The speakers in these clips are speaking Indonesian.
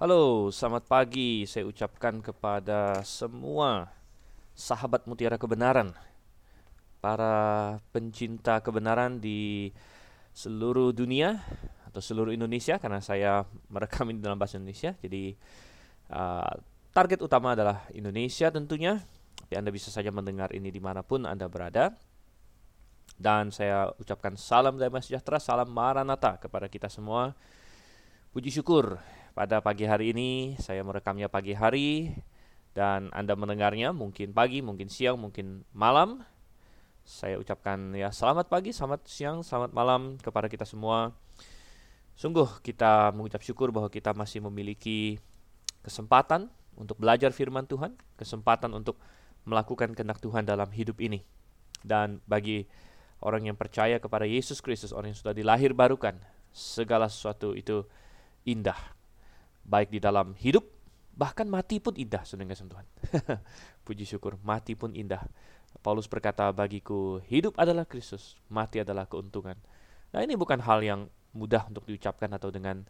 Halo, selamat pagi. Saya ucapkan kepada semua sahabat mutiara kebenaran, para pencinta kebenaran di seluruh dunia atau seluruh Indonesia, karena saya merekam ini dalam bahasa Indonesia. Jadi uh, target utama adalah Indonesia tentunya. Tapi Anda bisa saja mendengar ini di mana pun Anda berada. Dan saya ucapkan salam damai sejahtera, salam maranatha kepada kita semua. Puji syukur pada pagi hari ini saya merekamnya pagi hari dan Anda mendengarnya mungkin pagi, mungkin siang, mungkin malam. Saya ucapkan ya selamat pagi, selamat siang, selamat malam kepada kita semua. Sungguh kita mengucap syukur bahwa kita masih memiliki kesempatan untuk belajar firman Tuhan, kesempatan untuk melakukan kehendak Tuhan dalam hidup ini. Dan bagi orang yang percaya kepada Yesus Kristus, orang yang sudah dilahir barukan, segala sesuatu itu indah. Baik di dalam hidup, bahkan mati pun indah, saudara Tuhan. Puji syukur, mati pun indah. Paulus berkata, bagiku hidup adalah Kristus, mati adalah keuntungan. Nah ini bukan hal yang mudah untuk diucapkan atau dengan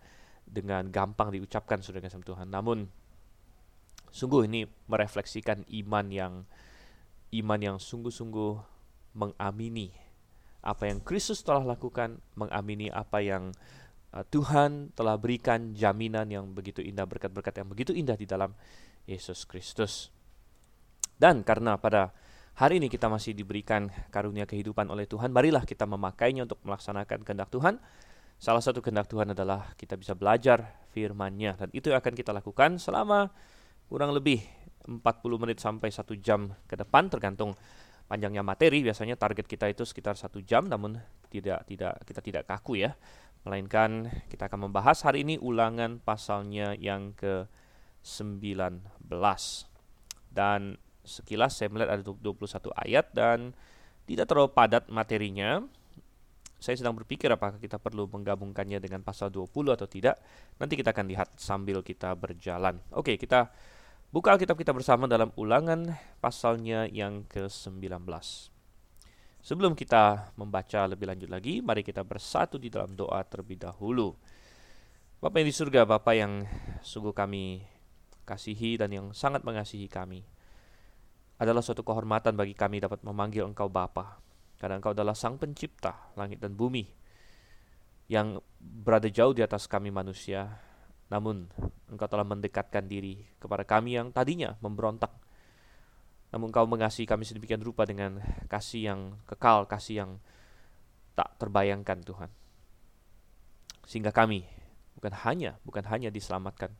dengan gampang diucapkan, saudara Tuhan. Namun, sungguh ini merefleksikan iman yang iman yang sungguh-sungguh mengamini apa yang Kristus telah lakukan, mengamini apa yang uh, Tuhan telah berikan jaminan yang begitu indah, berkat-berkat yang begitu indah di dalam Yesus Kristus. Dan karena pada hari ini kita masih diberikan karunia kehidupan oleh Tuhan, marilah kita memakainya untuk melaksanakan kehendak Tuhan. Salah satu kehendak Tuhan adalah kita bisa belajar firman-Nya dan itu akan kita lakukan selama kurang lebih 40 menit sampai satu jam ke depan tergantung panjangnya materi biasanya target kita itu sekitar satu jam namun tidak tidak kita tidak kaku ya melainkan kita akan membahas hari ini ulangan pasalnya yang ke 19 dan sekilas saya melihat ada 21 ayat dan tidak terlalu padat materinya. Saya sedang berpikir apakah kita perlu menggabungkannya dengan pasal 20 atau tidak. Nanti kita akan lihat sambil kita berjalan. Oke kita Buka Alkitab kita bersama dalam ulangan pasalnya yang ke-19. Sebelum kita membaca lebih lanjut lagi, mari kita bersatu di dalam doa terlebih dahulu. Bapak yang di surga, Bapak yang sungguh kami kasihi dan yang sangat mengasihi kami. Adalah suatu kehormatan bagi kami dapat memanggil Engkau Bapa, karena Engkau adalah Sang Pencipta langit dan bumi yang berada jauh di atas kami manusia, namun engkau telah mendekatkan diri kepada kami yang tadinya memberontak. Namun engkau mengasihi kami sedemikian rupa dengan kasih yang kekal, kasih yang tak terbayangkan Tuhan. Sehingga kami bukan hanya bukan hanya diselamatkan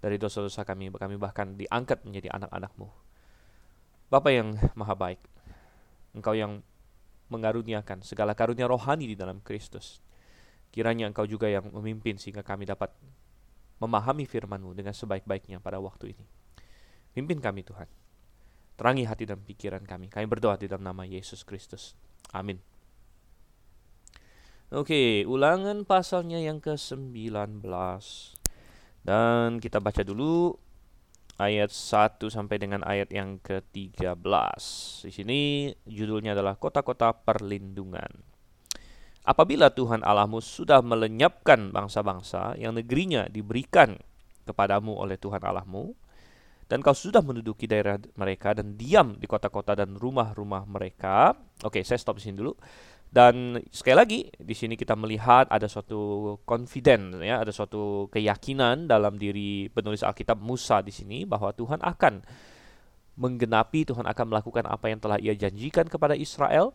dari dosa-dosa kami, kami bahkan diangkat menjadi anak-anakmu. Bapa yang maha baik, Engkau yang mengaruniakan segala karunia rohani di dalam Kristus. Kiranya Engkau juga yang memimpin sehingga kami dapat memahami firman-Mu dengan sebaik-baiknya pada waktu ini. Pimpin kami Tuhan. Terangi hati dan pikiran kami. Kami berdoa di dalam nama Yesus Kristus. Amin. Oke, ulangan pasalnya yang ke-19. Dan kita baca dulu ayat 1 sampai dengan ayat yang ke-13. Di sini judulnya adalah kota-kota perlindungan. Apabila Tuhan Allahmu sudah melenyapkan bangsa-bangsa yang negerinya diberikan kepadamu oleh Tuhan Allahmu, dan kau sudah menduduki daerah mereka dan diam di kota-kota dan rumah-rumah mereka. Oke, saya stop di sini dulu. Dan sekali lagi di sini kita melihat ada suatu confident ya, ada suatu keyakinan dalam diri penulis Alkitab Musa di sini bahwa Tuhan akan menggenapi, Tuhan akan melakukan apa yang telah ia janjikan kepada Israel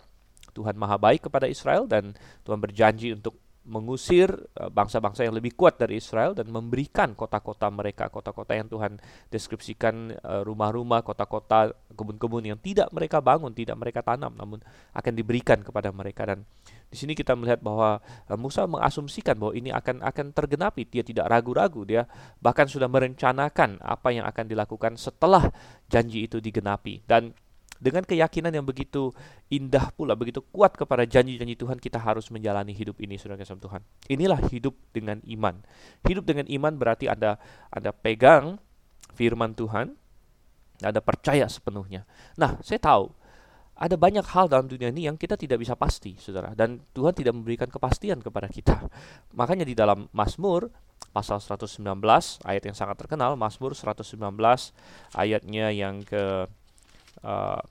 Tuhan maha baik kepada Israel dan Tuhan berjanji untuk mengusir eh, bangsa-bangsa yang lebih kuat dari Israel dan memberikan kota-kota mereka, kota-kota yang Tuhan deskripsikan eh, rumah-rumah, kota-kota, kebun-kebun yang tidak mereka bangun, tidak mereka tanam, namun akan diberikan kepada mereka. Dan di sini kita melihat bahwa eh, Musa mengasumsikan bahwa ini akan akan tergenapi, dia tidak ragu-ragu, dia bahkan sudah merencanakan apa yang akan dilakukan setelah janji itu digenapi. Dan dengan keyakinan yang begitu indah pula, begitu kuat kepada janji-janji Tuhan, kita harus menjalani hidup ini, saudara kasih Tuhan. Inilah hidup dengan iman. Hidup dengan iman berarti Anda Anda pegang firman Tuhan, Anda percaya sepenuhnya. Nah, saya tahu ada banyak hal dalam dunia ini yang kita tidak bisa pasti, saudara. Dan Tuhan tidak memberikan kepastian kepada kita. Makanya di dalam Mazmur, pasal 119 ayat yang sangat terkenal Mazmur 119 ayatnya yang ke uh,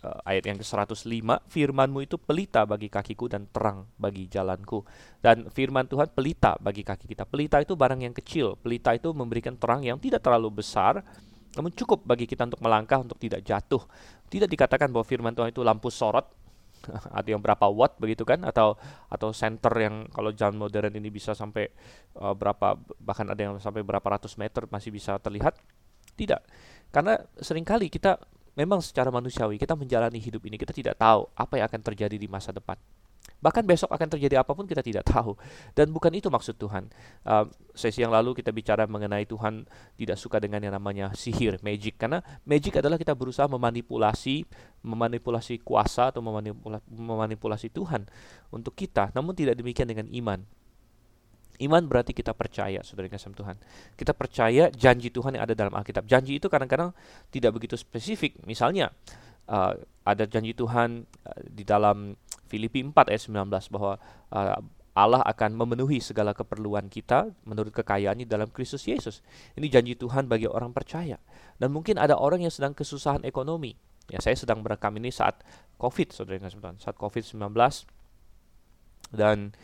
ayat yang ke-105 firmanmu itu pelita bagi kakiku dan terang bagi jalanku. Dan firman Tuhan pelita bagi kaki kita. Pelita itu barang yang kecil. Pelita itu memberikan terang yang tidak terlalu besar namun cukup bagi kita untuk melangkah untuk tidak jatuh. Tidak dikatakan bahwa firman Tuhan itu lampu sorot ada yang berapa watt begitu kan atau atau center yang kalau zaman modern ini bisa sampai uh, berapa bahkan ada yang sampai berapa ratus meter masih bisa terlihat. Tidak karena sering kali kita memang secara manusiawi kita menjalani hidup ini kita tidak tahu apa yang akan terjadi di masa depan. Bahkan besok akan terjadi apa pun kita tidak tahu. Dan bukan itu maksud Tuhan. Uh, sesi yang lalu kita bicara mengenai Tuhan tidak suka dengan yang namanya sihir magic. Karena magic adalah kita berusaha memanipulasi memanipulasi kuasa atau memanipulasi, memanipulasi Tuhan untuk kita. Namun tidak demikian dengan iman Iman berarti kita percaya, saudara kasih Tuhan. Kita percaya janji Tuhan yang ada dalam Alkitab. Janji itu kadang-kadang tidak begitu spesifik. Misalnya, uh, ada janji Tuhan uh, di dalam Filipi 4 ayat 19 bahwa uh, Allah akan memenuhi segala keperluan kita menurut kekayaannya dalam Kristus Yesus. Ini janji Tuhan bagi orang percaya. Dan mungkin ada orang yang sedang kesusahan ekonomi. Ya, saya sedang merekam ini saat COVID, saudara Tuhan. Saat COVID-19 dan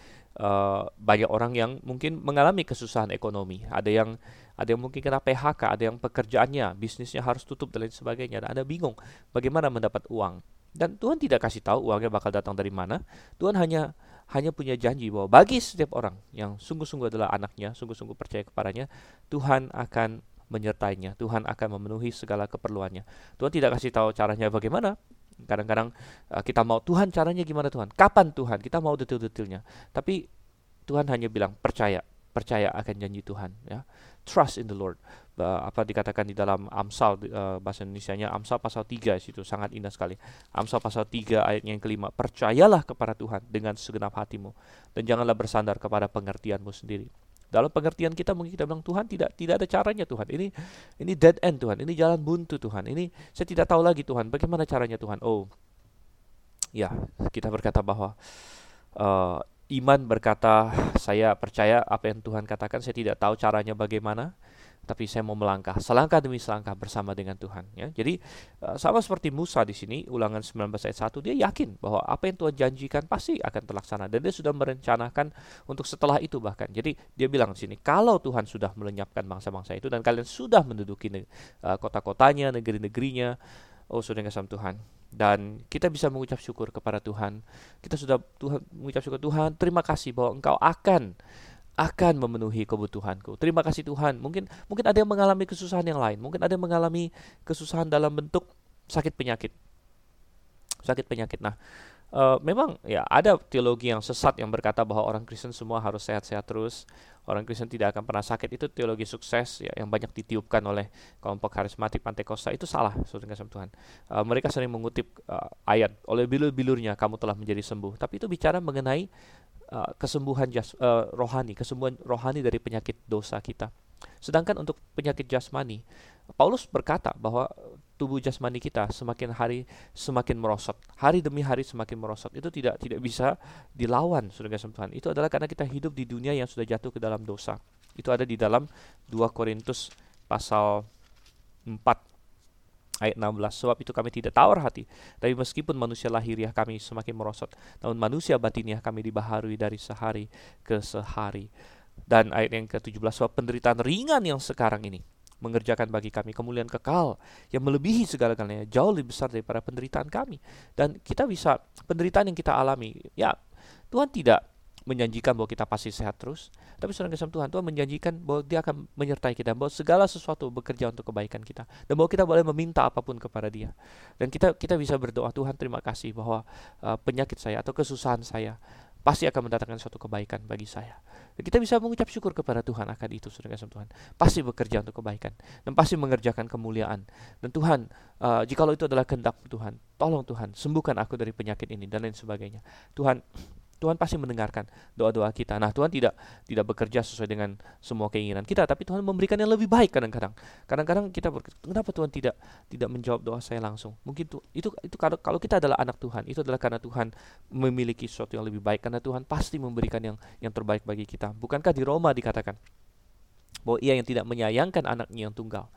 uh, banyak orang yang mungkin mengalami kesusahan ekonomi. Ada yang ada yang mungkin kena PHK, ada yang pekerjaannya, bisnisnya harus tutup dan lain sebagainya. Dan Anda bingung bagaimana mendapat uang. Dan Tuhan tidak kasih tahu uangnya bakal datang dari mana. Tuhan hanya hanya punya janji bahwa bagi setiap orang yang sungguh-sungguh adalah anaknya, sungguh-sungguh percaya kepadanya, Tuhan akan menyertainya. Tuhan akan memenuhi segala keperluannya. Tuhan tidak kasih tahu caranya bagaimana, Kadang-kadang uh, kita mau Tuhan caranya gimana Tuhan? Kapan Tuhan? Kita mau detail-detailnya. Tapi Tuhan hanya bilang percaya, percaya akan janji Tuhan ya. Trust in the Lord. Uh, apa dikatakan di dalam Amsal uh, bahasa Indonesianya Amsal pasal 3 situ sangat indah sekali. Amsal pasal 3 ayatnya yang kelima, percayalah kepada Tuhan dengan segenap hatimu dan janganlah bersandar kepada pengertianmu sendiri. Dalam pengertian kita mungkin kita bilang Tuhan tidak tidak ada caranya Tuhan. Ini ini dead end Tuhan. Ini jalan buntu Tuhan. Ini saya tidak tahu lagi Tuhan. Bagaimana caranya Tuhan? Oh, ya kita berkata bahwa uh, iman berkata saya percaya apa yang Tuhan katakan. Saya tidak tahu caranya bagaimana tapi saya mau melangkah selangkah demi selangkah bersama dengan Tuhan ya. Jadi uh, sama seperti Musa di sini Ulangan 19 ayat 1 dia yakin bahwa apa yang Tuhan janjikan pasti akan terlaksana dan dia sudah merencanakan untuk setelah itu bahkan. Jadi dia bilang di sini kalau Tuhan sudah melenyapkan bangsa-bangsa itu dan kalian sudah menduduki uh, kota-kotanya, negeri-negerinya, oh sudah kasih Tuhan. Dan kita bisa mengucap syukur kepada Tuhan. Kita sudah Tuhan mengucap syukur Tuhan, terima kasih bahwa Engkau akan akan memenuhi kebutuhanku. Terima kasih Tuhan. Mungkin mungkin ada yang mengalami kesusahan yang lain. Mungkin ada yang mengalami kesusahan dalam bentuk sakit penyakit. Sakit penyakit. Nah, uh, memang ya ada teologi yang sesat yang berkata bahwa orang Kristen semua harus sehat-sehat terus. Orang Kristen tidak akan pernah sakit. Itu teologi sukses ya yang banyak ditiupkan oleh kelompok karismatik Pantekosta. Itu salah, Saudara Tuhan. Uh, mereka sering mengutip uh, ayat oleh bilur-bilurnya kamu telah menjadi sembuh. Tapi itu bicara mengenai uh, kesembuhan jas, uh, rohani, kesembuhan rohani dari penyakit dosa kita. Sedangkan untuk penyakit jasmani, Paulus berkata bahwa tubuh jasmani kita semakin hari semakin merosot, hari demi hari semakin merosot. Itu tidak tidak bisa dilawan, Saudara Tuhan. Itu adalah karena kita hidup di dunia yang sudah jatuh ke dalam dosa. Itu ada di dalam 2 Korintus pasal 4 ayat 16 sebab itu kami tidak tawar hati tapi meskipun manusia lahiriah kami semakin merosot. Namun manusia batiniah kami dibaharui dari sehari ke sehari. Dan ayat yang ke-17 sebab penderitaan ringan yang sekarang ini mengerjakan bagi kami kemuliaan kekal yang melebihi segala-galanya jauh lebih besar daripada penderitaan kami. Dan kita bisa penderitaan yang kita alami ya Tuhan tidak menjanjikan bahwa kita pasti sehat terus, tapi saudara kasih Tuhan, Tuhan menjanjikan bahwa Dia akan menyertai kita, bahwa segala sesuatu bekerja untuk kebaikan kita, dan bahwa kita boleh meminta apa pun kepada Dia. Dan kita kita bisa berdoa, Tuhan terima kasih bahwa uh, penyakit saya atau kesusahan saya pasti akan mendatangkan suatu kebaikan bagi saya. Dan kita bisa mengucap syukur kepada Tuhan akan itu, saudara kasih Tuhan. Pasti bekerja untuk kebaikan dan pasti mengerjakan kemuliaan. Dan Tuhan, uh, jikalau itu adalah kehendak Tuhan, tolong Tuhan sembuhkan aku dari penyakit ini dan lain sebagainya. Tuhan, Tuhan pasti mendengarkan doa-doa kita. Nah, Tuhan tidak tidak bekerja sesuai dengan semua keinginan kita, tapi Tuhan memberikan yang lebih baik kadang-kadang. Kadang-kadang kita berkata, kenapa Tuhan tidak tidak menjawab doa saya langsung? Mungkin itu itu itu kalau kalau kita adalah anak Tuhan, itu adalah karena Tuhan memiliki sesuatu yang lebih baik karena Tuhan pasti memberikan yang yang terbaik bagi kita. Bukankah di Roma dikatakan bahwa ia yang tidak menyayangkan anaknya yang tunggal,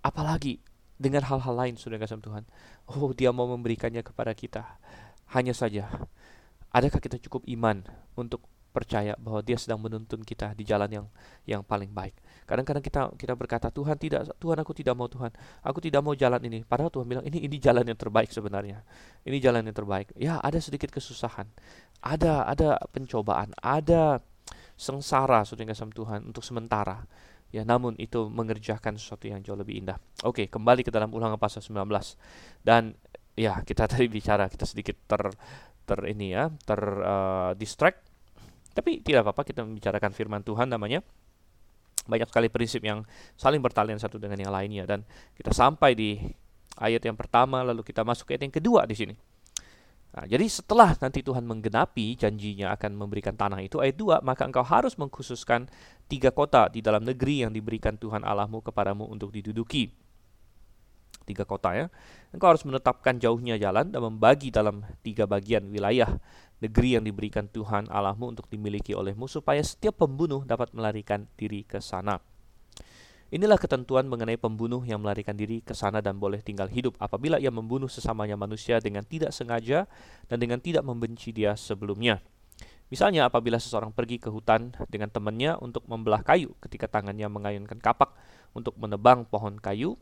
apalagi dengan hal-hal lain sudah kasih Tuhan. Oh, dia mau memberikannya kepada kita. Hanya saja Adakah kita cukup iman untuk percaya bahwa Dia sedang menuntun kita di jalan yang yang paling baik. Kadang-kadang kita kita berkata Tuhan tidak Tuhan aku tidak mau Tuhan aku tidak mau jalan ini. Padahal Tuhan bilang ini ini jalan yang terbaik sebenarnya. Ini jalan yang terbaik. Ya ada sedikit kesusahan, ada ada pencobaan, ada sengsara sudah sama Tuhan untuk sementara. Ya namun itu mengerjakan sesuatu yang jauh lebih indah. Oke kembali ke dalam ulangan pasal 19 dan ya kita tadi bicara kita sedikit ter ter ini ya ter uh, distract. Tapi tidak apa-apa kita membicarakan firman Tuhan namanya. Banyak sekali prinsip yang saling bertalian satu dengan yang lainnya. Dan kita sampai di ayat yang pertama lalu kita masuk ke ayat yang kedua di sini. Nah, jadi setelah nanti Tuhan menggenapi janjinya akan memberikan tanah itu ayat 2 maka engkau harus mengkhususkan tiga kota di dalam negeri yang diberikan Tuhan Allahmu kepadamu untuk diduduki tiga kota ya. Engkau harus menetapkan jauhnya jalan dan membagi dalam tiga bagian wilayah negeri yang diberikan Tuhan Allahmu untuk dimiliki olehmu supaya setiap pembunuh dapat melarikan diri ke sana. Inilah ketentuan mengenai pembunuh yang melarikan diri ke sana dan boleh tinggal hidup apabila ia membunuh sesamanya manusia dengan tidak sengaja dan dengan tidak membenci dia sebelumnya. Misalnya apabila seseorang pergi ke hutan dengan temannya untuk membelah kayu ketika tangannya mengayunkan kapak untuk menebang pohon kayu,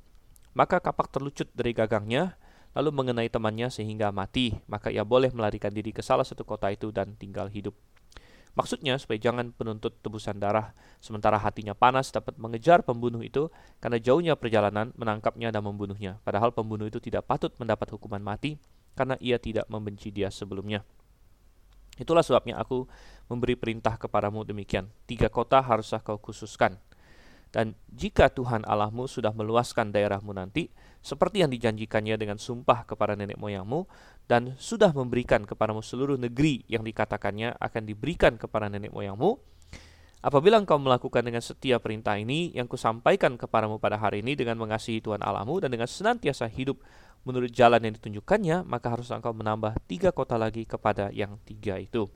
maka kapak terlucut dari gagangnya, lalu mengenai temannya sehingga mati. Maka ia boleh melarikan diri ke salah satu kota itu dan tinggal hidup. Maksudnya supaya jangan penuntut tebusan darah, sementara hatinya panas dapat mengejar pembunuh itu karena jauhnya perjalanan menangkapnya dan membunuhnya. Padahal pembunuh itu tidak patut mendapat hukuman mati karena ia tidak membenci dia sebelumnya. Itulah sebabnya aku memberi perintah kepadamu demikian. Tiga kota haruslah kau khususkan dan jika Tuhan Allahmu sudah meluaskan daerahmu nanti, seperti yang dijanjikannya dengan sumpah kepada nenek moyangmu, dan sudah memberikan kepadamu seluruh negeri yang dikatakannya akan diberikan kepada nenek moyangmu, apabila engkau melakukan dengan setia perintah ini yang kusampaikan kepadamu pada hari ini dengan mengasihi Tuhan Allahmu dan dengan senantiasa hidup menurut jalan yang ditunjukkannya, maka harus engkau menambah tiga kota lagi kepada yang tiga itu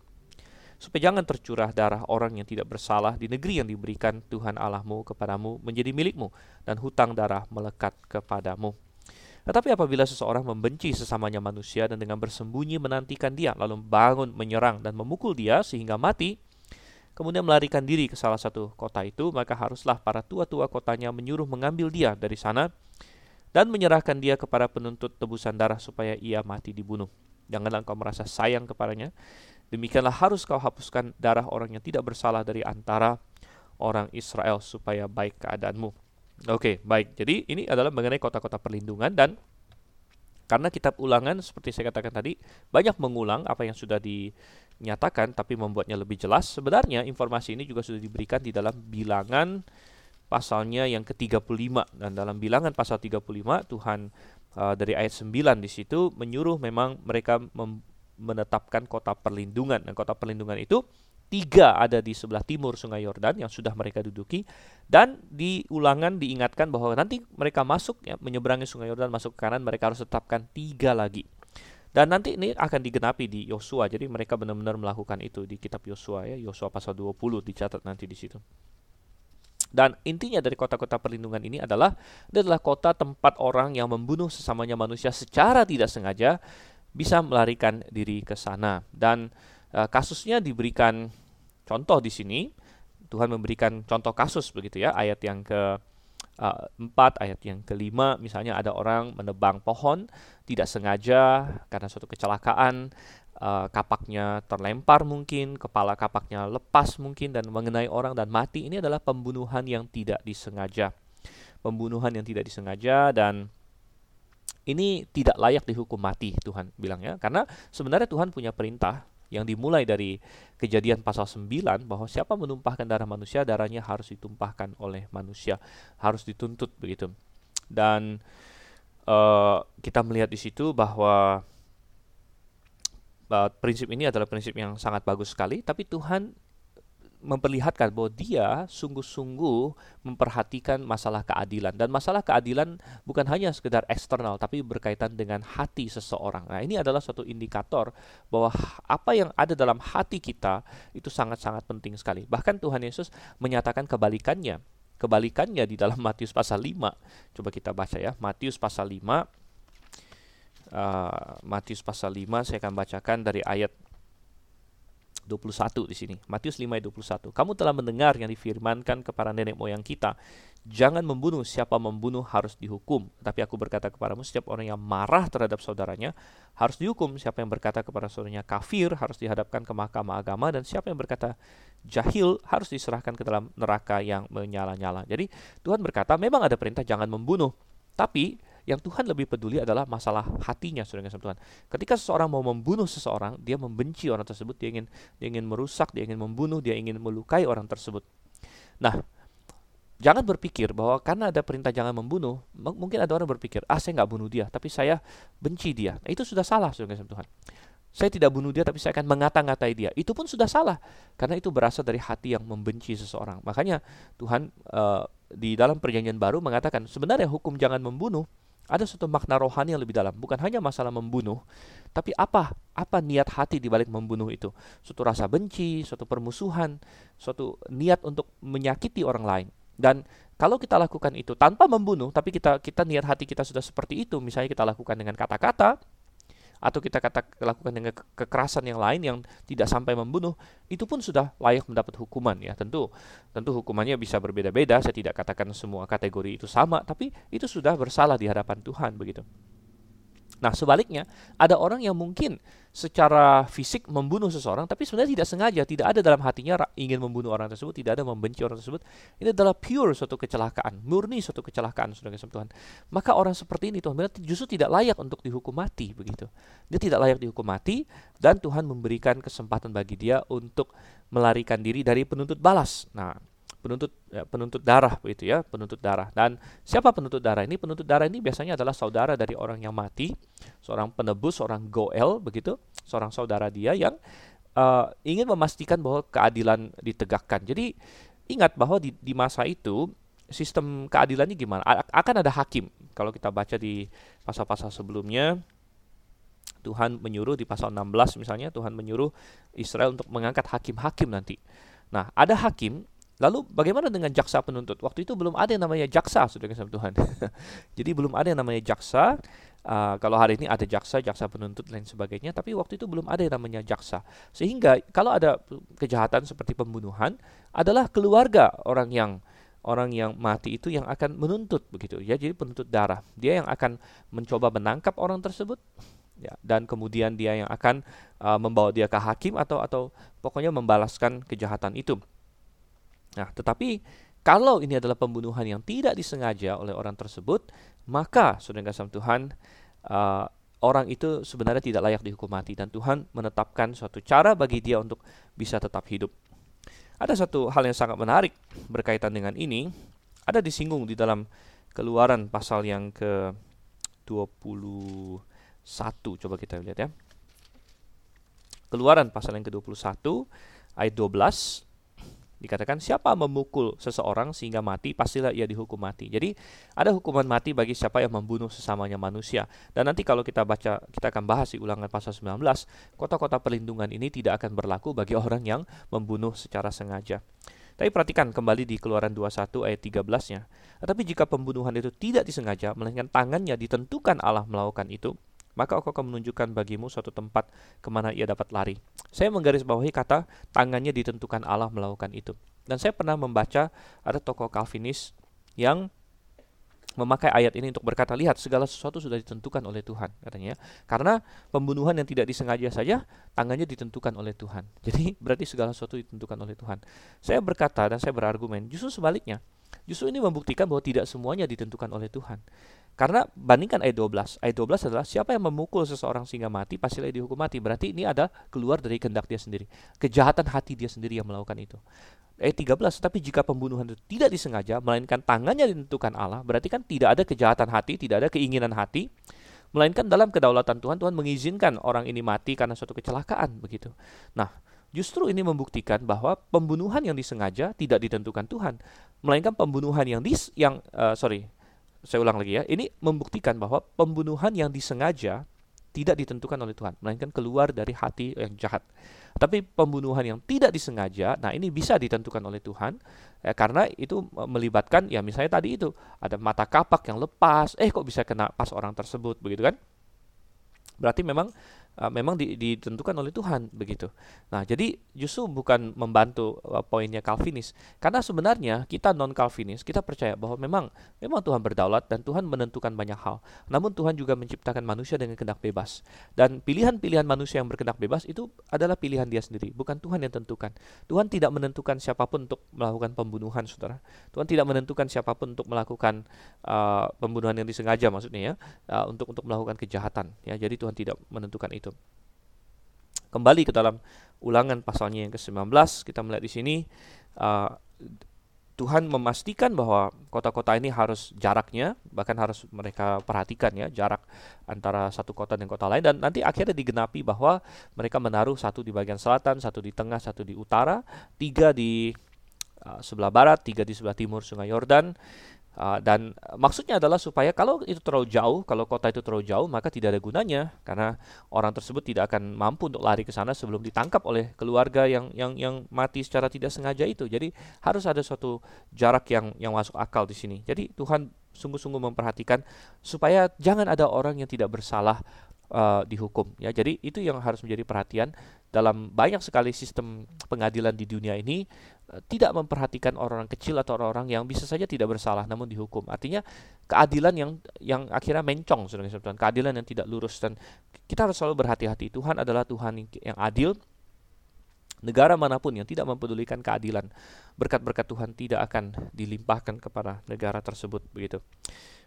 supaya jangan tercurah darah orang yang tidak bersalah di negeri yang diberikan Tuhan Allahmu kepadamu menjadi milikmu dan hutang darah melekat kepadamu. Tetapi apabila seseorang membenci sesamanya manusia dan dengan bersembunyi menantikan dia, lalu bangun menyerang dan memukul dia sehingga mati, kemudian melarikan diri ke salah satu kota itu, maka haruslah para tua-tua kotanya menyuruh mengambil dia dari sana dan menyerahkan dia kepada penuntut tebusan darah supaya ia mati dibunuh. Janganlah engkau merasa sayang kepadanya, Demikianlah harus kau hapuskan darah orang yang tidak bersalah dari antara orang Israel supaya baik keadaanmu. Oke, baik. Jadi ini adalah mengenai kota-kota perlindungan dan karena kitab ulangan seperti saya katakan tadi banyak mengulang apa yang sudah dinyatakan tapi membuatnya lebih jelas. Sebenarnya informasi ini juga sudah diberikan di dalam bilangan pasalnya yang ke-35 dan dalam bilangan pasal 35 Tuhan uh, dari ayat 9 di situ menyuruh memang mereka mem menetapkan kota perlindungan. Dan kota perlindungan itu tiga ada di sebelah timur Sungai Yordan yang sudah mereka duduki. Dan di ulangan diingatkan bahwa nanti mereka masuk ya menyeberangi Sungai Yordan masuk ke kanan mereka harus tetapkan tiga lagi. Dan nanti ini akan digenapi di Yosua. Jadi mereka benar-benar melakukan itu di kitab Yosua ya. Yosua pasal 20 dicatat nanti di situ. Dan intinya dari kota-kota perlindungan ini adalah adalah kota tempat orang yang membunuh sesamanya manusia secara tidak sengaja bisa melarikan diri ke sana. Dan uh, kasusnya diberikan contoh di sini. Tuhan memberikan contoh kasus begitu ya, ayat yang ke uh, ayat yang kelima, misalnya ada orang menebang pohon tidak sengaja karena suatu kecelakaan, uh, kapaknya terlempar mungkin, kepala kapaknya lepas mungkin dan mengenai orang dan mati. Ini adalah pembunuhan yang tidak disengaja, pembunuhan yang tidak disengaja dan ini tidak layak dihukum mati Tuhan bilang ya. Karena sebenarnya Tuhan punya perintah yang dimulai dari kejadian pasal 9 bahwa siapa menumpahkan darah manusia darahnya harus ditumpahkan oleh manusia harus dituntut begitu. Dan uh, kita melihat di situ bahwa uh, prinsip ini adalah prinsip yang sangat bagus sekali, tapi Tuhan memperlihatkan bahwa dia sungguh-sungguh memperhatikan masalah keadilan dan masalah keadilan bukan hanya sekedar eksternal tapi berkaitan dengan hati seseorang. Nah, ini adalah suatu indikator bahwa apa yang ada dalam hati kita itu sangat-sangat penting sekali. Bahkan Tuhan Yesus menyatakan kebalikannya. Kebalikannya di dalam Matius pasal 5. Coba kita baca ya. Matius pasal 5 uh, Matius pasal 5 saya akan bacakan dari ayat 21 di sini. Matius 5 ayat 21. Kamu telah mendengar yang difirmankan kepada nenek moyang kita, jangan membunuh, siapa membunuh harus dihukum. Tapi aku berkata kepadamu, setiap orang yang marah terhadap saudaranya harus dihukum. Siapa yang berkata kepada saudaranya kafir harus dihadapkan ke mahkamah agama dan siapa yang berkata jahil harus diserahkan ke dalam neraka yang menyala-nyala. Jadi Tuhan berkata, memang ada perintah jangan membunuh, tapi yang Tuhan lebih peduli adalah masalah hatinya, saudara kasih Tuhan. Ketika seseorang mau membunuh seseorang, dia membenci orang tersebut, dia ingin dia ingin merusak, dia ingin membunuh, dia ingin melukai orang tersebut. Nah, jangan berpikir bahwa karena ada perintah jangan membunuh, mungkin ada orang berpikir, ah saya nggak bunuh dia, tapi saya benci dia. Nah, itu sudah salah, saudara kasih Tuhan. Saya tidak bunuh dia, tapi saya akan mengata-ngatai dia. Itu pun sudah salah, karena itu berasal dari hati yang membenci seseorang. Makanya Tuhan uh, di dalam perjanjian baru mengatakan sebenarnya hukum jangan membunuh ada suatu makna rohani yang lebih dalam, bukan hanya masalah membunuh, tapi apa apa niat hati di balik membunuh itu? Suatu rasa benci, suatu permusuhan, suatu niat untuk menyakiti orang lain. Dan kalau kita lakukan itu tanpa membunuh, tapi kita kita niat hati kita sudah seperti itu, misalnya kita lakukan dengan kata-kata, atau kita kata lakukan dengan kekerasan yang lain yang tidak sampai membunuh itu pun sudah layak mendapat hukuman ya. Tentu tentu hukumannya bisa berbeda-beda. Saya tidak katakan semua kategori itu sama tapi itu sudah bersalah di hadapan Tuhan begitu Nah, sebaliknya, ada orang yang mungkin secara fisik membunuh seseorang, tapi sebenarnya tidak sengaja, tidak ada dalam hatinya ingin membunuh orang tersebut, tidak ada membenci orang tersebut. Ini adalah pure suatu kecelakaan, murni suatu kecelakaan, saudara Tuhan. Maka orang seperti ini Tuhan justru tidak layak untuk dihukum mati, begitu. Dia tidak layak dihukum mati, dan Tuhan memberikan kesempatan bagi dia untuk melarikan diri dari penuntut balas. Nah, penuntut ya, penuntut darah begitu ya penuntut darah. Dan siapa penuntut darah ini? Penuntut darah ini biasanya adalah saudara dari orang yang mati seorang penebus seorang goel begitu seorang saudara dia yang uh, ingin memastikan bahwa keadilan ditegakkan. Jadi ingat bahwa di, di masa itu sistem keadilannya gimana? Akan ada hakim. Kalau kita baca di pasal-pasal sebelumnya Tuhan menyuruh di pasal 16 misalnya Tuhan menyuruh Israel untuk mengangkat hakim-hakim nanti. Nah, ada hakim Lalu bagaimana dengan jaksa penuntut? Waktu itu belum ada yang namanya jaksa, sudah kasih Tuhan. Jadi belum ada yang namanya jaksa. Uh, kalau hari ini ada jaksa, jaksa penuntut lain sebagainya, tapi waktu itu belum ada yang namanya jaksa. Sehingga kalau ada kejahatan seperti pembunuhan, adalah keluarga orang yang orang yang mati itu yang akan menuntut begitu ya. Jadi penuntut darah. Dia yang akan mencoba menangkap orang tersebut ya dan kemudian dia yang akan uh, membawa dia ke hakim atau atau pokoknya membalaskan kejahatan itu. Nah, tetapi kalau ini adalah pembunuhan yang tidak disengaja oleh orang tersebut, maka saudara kasih Tuhan, uh, orang itu sebenarnya tidak layak dihukum mati dan Tuhan menetapkan suatu cara bagi dia untuk bisa tetap hidup. Ada satu hal yang sangat menarik berkaitan dengan ini, ada disinggung di dalam Keluaran pasal yang ke 21. Coba kita lihat ya. Keluaran pasal yang ke-21 ayat 12 Dikatakan siapa memukul seseorang sehingga mati, pastilah ia dihukum mati. Jadi ada hukuman mati bagi siapa yang membunuh sesamanya manusia. Dan nanti kalau kita baca, kita akan bahas di ulangan pasal 19, kota-kota perlindungan ini tidak akan berlaku bagi orang yang membunuh secara sengaja. Tapi perhatikan kembali di Keluaran 21 ayat 13-nya. Tetapi jika pembunuhan itu tidak disengaja, melainkan tangannya ditentukan Allah melakukan itu, maka aku akan menunjukkan bagimu suatu tempat ke mana ia dapat lari. Saya menggarisbawahi kata tangannya ditentukan Allah melakukan itu. Dan saya pernah membaca ada tokoh Calvinis yang memakai ayat ini untuk berkata, lihat segala sesuatu sudah ditentukan oleh Tuhan, katanya. Karena pembunuhan yang tidak disengaja saja, tangannya ditentukan oleh Tuhan. Jadi berarti segala sesuatu ditentukan oleh Tuhan. Saya berkata dan saya berargumen, justru sebaliknya. Justru ini membuktikan bahwa tidak semuanya ditentukan oleh Tuhan. Karena bandingkan ayat 12. Ayat 12 adalah siapa yang memukul seseorang sehingga mati pastilah dihukum mati. Berarti ini ada keluar dari kehendak dia sendiri. Kejahatan hati dia sendiri yang melakukan itu. Ayat 13, tapi jika pembunuhan itu tidak disengaja, melainkan tangannya ditentukan Allah, berarti kan tidak ada kejahatan hati, tidak ada keinginan hati, melainkan dalam kedaulatan Tuhan Tuhan mengizinkan orang ini mati karena suatu kecelakaan begitu. Nah, justru ini membuktikan bahwa pembunuhan yang disengaja tidak ditentukan Tuhan, melainkan pembunuhan yang dis yang uh, sorry saya ulang lagi ya, ini membuktikan bahwa pembunuhan yang disengaja tidak ditentukan oleh Tuhan, melainkan keluar dari hati yang jahat. Tapi pembunuhan yang tidak disengaja, nah ini bisa ditentukan oleh Tuhan, ya, karena itu melibatkan ya misalnya tadi itu ada mata kapak yang lepas, eh kok bisa kena pas orang tersebut begitu kan? Berarti memang uh, memang di, ditentukan oleh Tuhan begitu. Nah, jadi justru bukan membantu uh, poinnya Calvinis, karena sebenarnya kita non Calvinis kita percaya bahwa memang memang Tuhan berdaulat dan Tuhan menentukan banyak hal. Namun Tuhan juga menciptakan manusia dengan kehendak bebas. Dan pilihan-pilihan manusia yang berkehendak bebas itu adalah pilihan dia sendiri, bukan Tuhan yang tentukan. Tuhan tidak menentukan siapa pun untuk melakukan pembunuhan, Saudara. Tuhan tidak menentukan siapa pun untuk melakukan uh, pembunuhan yang disengaja maksudnya ya, uh, untuk untuk melakukan kejahatan ya. Jadi Tuhan tidak menentukan itu itu. Kembali ke dalam ulangan pasalnya yang ke-19, kita melihat di sini uh, Tuhan memastikan bahwa kota-kota ini harus jaraknya, bahkan harus mereka perhatikan ya jarak antara satu kota dan kota lain dan nanti akhirnya digenapi bahwa mereka menaruh satu di bagian selatan, satu di tengah, satu di utara, tiga di uh, sebelah barat, tiga di sebelah timur Sungai Yordan Uh, dan maksudnya adalah supaya kalau itu terlalu jauh, kalau kota itu terlalu jauh, maka tidak ada gunanya karena orang tersebut tidak akan mampu untuk lari ke sana sebelum ditangkap oleh keluarga yang yang yang mati secara tidak sengaja itu. Jadi harus ada suatu jarak yang yang masuk akal di sini. Jadi Tuhan sungguh-sungguh memperhatikan supaya jangan ada orang yang tidak bersalah uh, dihukum ya. Jadi itu yang harus menjadi perhatian dalam banyak sekali sistem pengadilan di dunia ini tidak memperhatikan orang-orang kecil atau orang-orang yang bisa saja tidak bersalah namun dihukum. Artinya keadilan yang yang akhirnya mencong saudara Tuhan, keadilan yang tidak lurus dan kita harus selalu berhati-hati. Tuhan adalah Tuhan yang adil. Negara mana pun yang tidak mempedulikan keadilan, berkat-berkat Tuhan tidak akan dilimpahkan kepada negara tersebut begitu.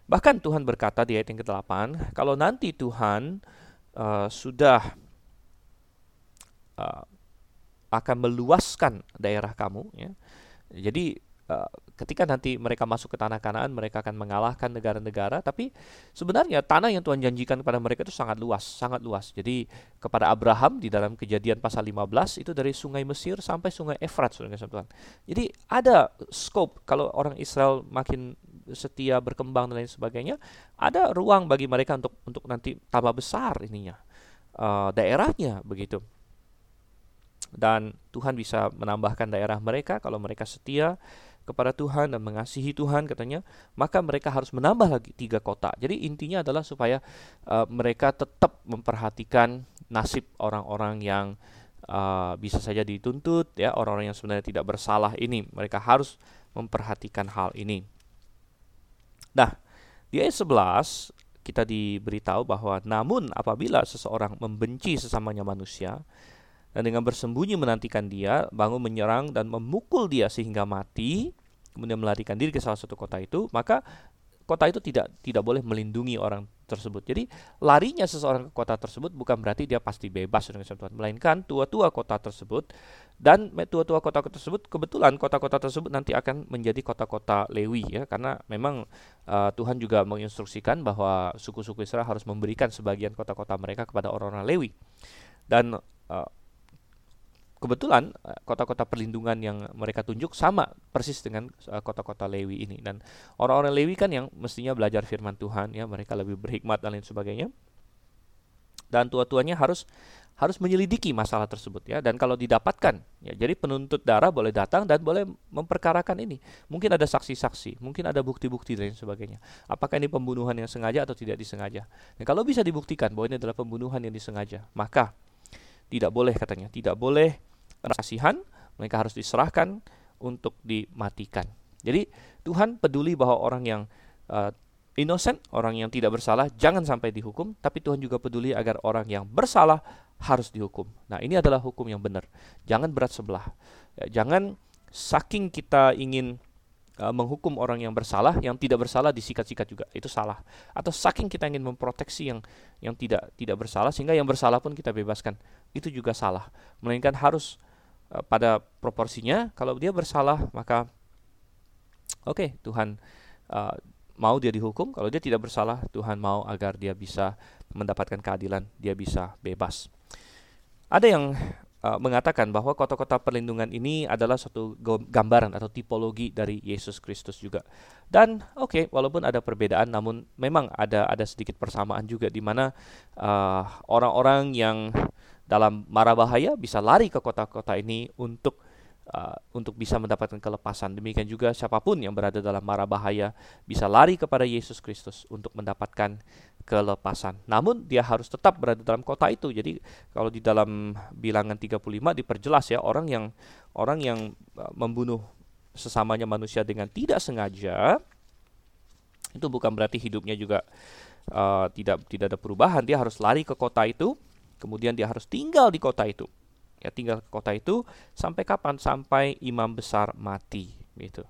Bahkan Tuhan berkata di ayat yang ke-8, kalau nanti Tuhan uh, sudah uh, akan meluaskan daerah kamu ya. Jadi uh, ketika nanti mereka masuk ke tanah Kanaan mereka akan mengalahkan negara-negara tapi sebenarnya tanah yang Tuhan janjikan kepada mereka itu sangat luas, sangat luas. Jadi kepada Abraham di dalam Kejadian pasal 15 itu dari sungai Mesir sampai sungai Efrat Saudara Tuhan. Jadi ada scope kalau orang Israel makin setia berkembang dan lain sebagainya, ada ruang bagi mereka untuk untuk nanti tambah besar ininya. Uh, daerahnya begitu dan Tuhan bisa menambahkan daerah mereka kalau mereka setia kepada Tuhan dan mengasihi Tuhan katanya maka mereka harus menambah lagi tiga kota. Jadi intinya adalah supaya uh, mereka tetap memperhatikan nasib orang-orang yang uh, bisa saja dituntut ya orang-orang yang sebenarnya tidak bersalah ini. Mereka harus memperhatikan hal ini. Nah di ayat 11 kita diberitahu bahwa namun apabila seseorang membenci sesamanya manusia dan dengan bersembunyi menantikan dia, bangun menyerang dan memukul dia sehingga mati, kemudian melarikan diri ke salah satu kota itu, maka kota itu tidak tidak boleh melindungi orang tersebut. Jadi larinya seseorang ke kota tersebut bukan berarti dia pasti bebas dengan Tuhan, melainkan tua-tua kota tersebut dan tua-tua kota tersebut kebetulan kota-kota tersebut nanti akan menjadi kota-kota Lewi ya karena memang uh, Tuhan juga menginstruksikan bahwa suku-suku Israel harus memberikan sebagian kota-kota mereka kepada orang-orang Lewi. Dan uh, kebetulan eh, kota-kota perlindungan yang mereka tunjuk sama persis dengan eh, kota-kota Lewi ini. Dan orang-orang Lewi kan yang mestinya belajar firman Tuhan ya mereka lebih berhikmat dan lain sebagainya. Dan tua-tuanya harus harus menyelidiki masalah tersebut ya. Dan kalau didapatkan ya jadi penuntut darah boleh datang dan boleh memperkarakan ini. Mungkin ada saksi-saksi mungkin ada bukti-bukti dan lain sebagainya. Apakah ini pembunuhan yang sengaja atau tidak disengaja? Dan kalau bisa dibuktikan bahwa ini adalah pembunuhan yang disengaja maka tidak boleh katanya, tidak boleh kasihan, mereka harus diserahkan untuk dimatikan. Jadi Tuhan peduli bahwa orang yang uh, innocent, orang yang tidak bersalah jangan sampai dihukum, tapi Tuhan juga peduli agar orang yang bersalah harus dihukum. Nah, ini adalah hukum yang benar. Jangan berat sebelah. Ya, jangan saking kita ingin uh, menghukum orang yang bersalah, yang tidak bersalah disikat-sikat juga. Itu salah. Atau saking kita ingin memproteksi yang yang tidak tidak bersalah sehingga yang bersalah pun kita bebaskan. Itu juga salah. Melainkan harus uh, pada proporsinya kalau dia bersalah maka oke okay, Tuhan uh, mau dia dihukum, kalau dia tidak bersalah, Tuhan mau agar dia bisa mendapatkan keadilan, dia bisa bebas. Ada yang uh, mengatakan bahwa kota-kota perlindungan ini adalah suatu gambaran atau tipologi dari Yesus Kristus juga. Dan oke, okay, walaupun ada perbedaan, namun memang ada ada sedikit persamaan juga di mana uh, orang-orang yang dalam mara bahaya bisa lari ke kota-kota ini untuk uh, untuk bisa mendapatkan kelepasan. Demikian juga siapa pun yang berada dalam mara bahaya bisa lari kepada Yesus Kristus untuk mendapatkan kelepasan. Namun dia harus tetap berada dalam kota itu. Jadi kalau di dalam bilangan 35 diperjelas ya orang yang orang yang uh, membunuh sesamanya manusia dengan tidak sengaja itu bukan berarti hidupnya juga uh, tidak tidak ada perubahan. Dia harus lari ke kota itu, kemudian dia harus tinggal di kota itu. Ya tinggal ke kota itu sampai kapan? Sampai imam besar mati gitu.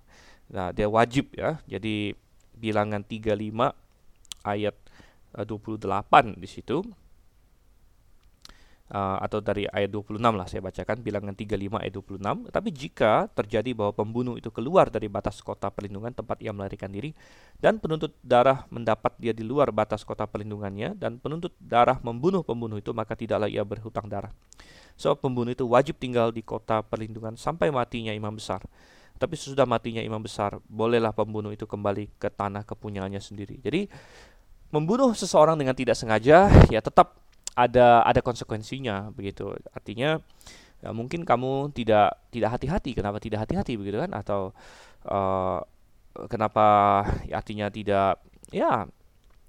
Nah, dia wajib ya. Jadi bilangan 35 ayat 28 eh, di situ uh, atau dari ayat 26 lah saya bacakan bilangan 35 ayat 26 tapi jika terjadi bahwa pembunuh itu keluar dari batas kota perlindungan tempat ia melarikan diri dan penuntut darah mendapat dia di luar batas kota perlindungannya dan penuntut darah membunuh pembunuh itu maka tidaklah ia berhutang darah. So, pembunuh itu wajib tinggal di kota perlindungan sampai matinya imam besar. Tapi sesudah matinya imam besar bolehlah pembunuh itu kembali ke tanah kepunyaannya sendiri. Jadi membunuh seseorang dengan tidak sengaja ya tetap ada ada konsekuensinya begitu. Artinya ya mungkin kamu tidak tidak hati-hati. Kenapa tidak hati-hati begitu kan? Atau uh, kenapa ya, artinya tidak ya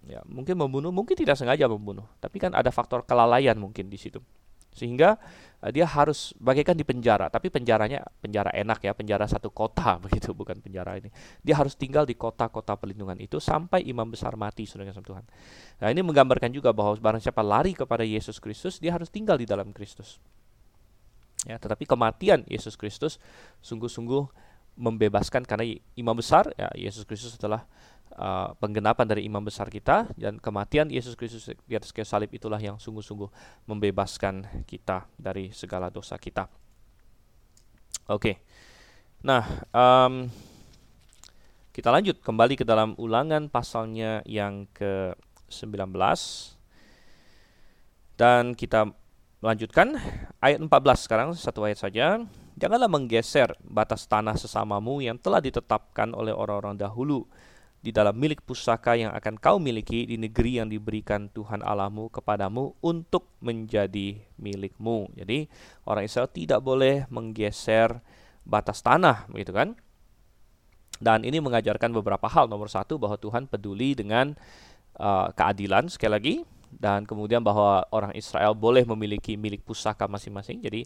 ya mungkin membunuh mungkin tidak sengaja membunuh. Tapi kan ada faktor kelalaian mungkin di situ sehingga uh, dia harus bagaikan di penjara. Tapi penjaranya penjara enak ya penjara satu kota begitu bukan penjara ini. Dia harus tinggal di kota-kota perlindungan itu sampai imam besar mati saudara Tuhan. Nah ini menggambarkan juga bahwa barang siapa lari kepada Yesus Kristus dia harus tinggal di dalam Kristus. Ya tetapi kematian Yesus Kristus sungguh-sungguh membebaskan karena imam besar ya Yesus Kristus adalah uh, penggenapan dari imam besar kita dan kematian Yesus Kristus di atas kayu salib itulah yang sungguh-sungguh membebaskan kita dari segala dosa kita. Oke. Okay. Nah, um, kita lanjut kembali ke dalam ulangan pasalnya yang ke-19 dan kita melanjutkan ayat 14 sekarang satu ayat saja. Janganlah menggeser batas tanah sesamamu yang telah ditetapkan oleh orang-orang dahulu di dalam milik pusaka yang akan kau miliki di negeri yang diberikan Tuhan Allahmu kepadamu untuk menjadi milikmu. Jadi orang Israel tidak boleh menggeser batas tanah, begitu kan? Dan ini mengajarkan beberapa hal. Nomor satu bahwa Tuhan peduli dengan uh, keadilan sekali lagi dan kemudian bahwa orang Israel boleh memiliki milik pusaka masing-masing. Jadi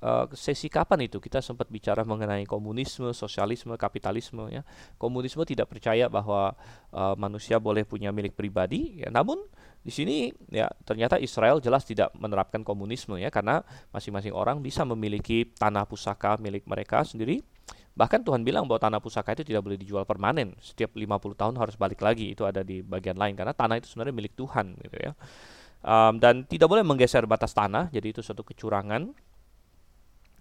uh, sesi kapan itu kita sempat bicara mengenai komunisme, sosialisme, kapitalisme ya. Komunisme tidak percaya bahwa uh, manusia boleh punya milik pribadi ya. Namun di sini ya ternyata Israel jelas tidak menerapkan komunisme ya karena masing-masing orang bisa memiliki tanah pusaka milik mereka sendiri. Bahkan Tuhan bilang bahwa tanah pusaka itu tidak boleh dijual permanen. Setiap 50 tahun harus balik lagi. Itu ada di bagian lain karena tanah itu sebenarnya milik Tuhan gitu ya. Um, dan tidak boleh menggeser batas tanah, jadi itu suatu kecurangan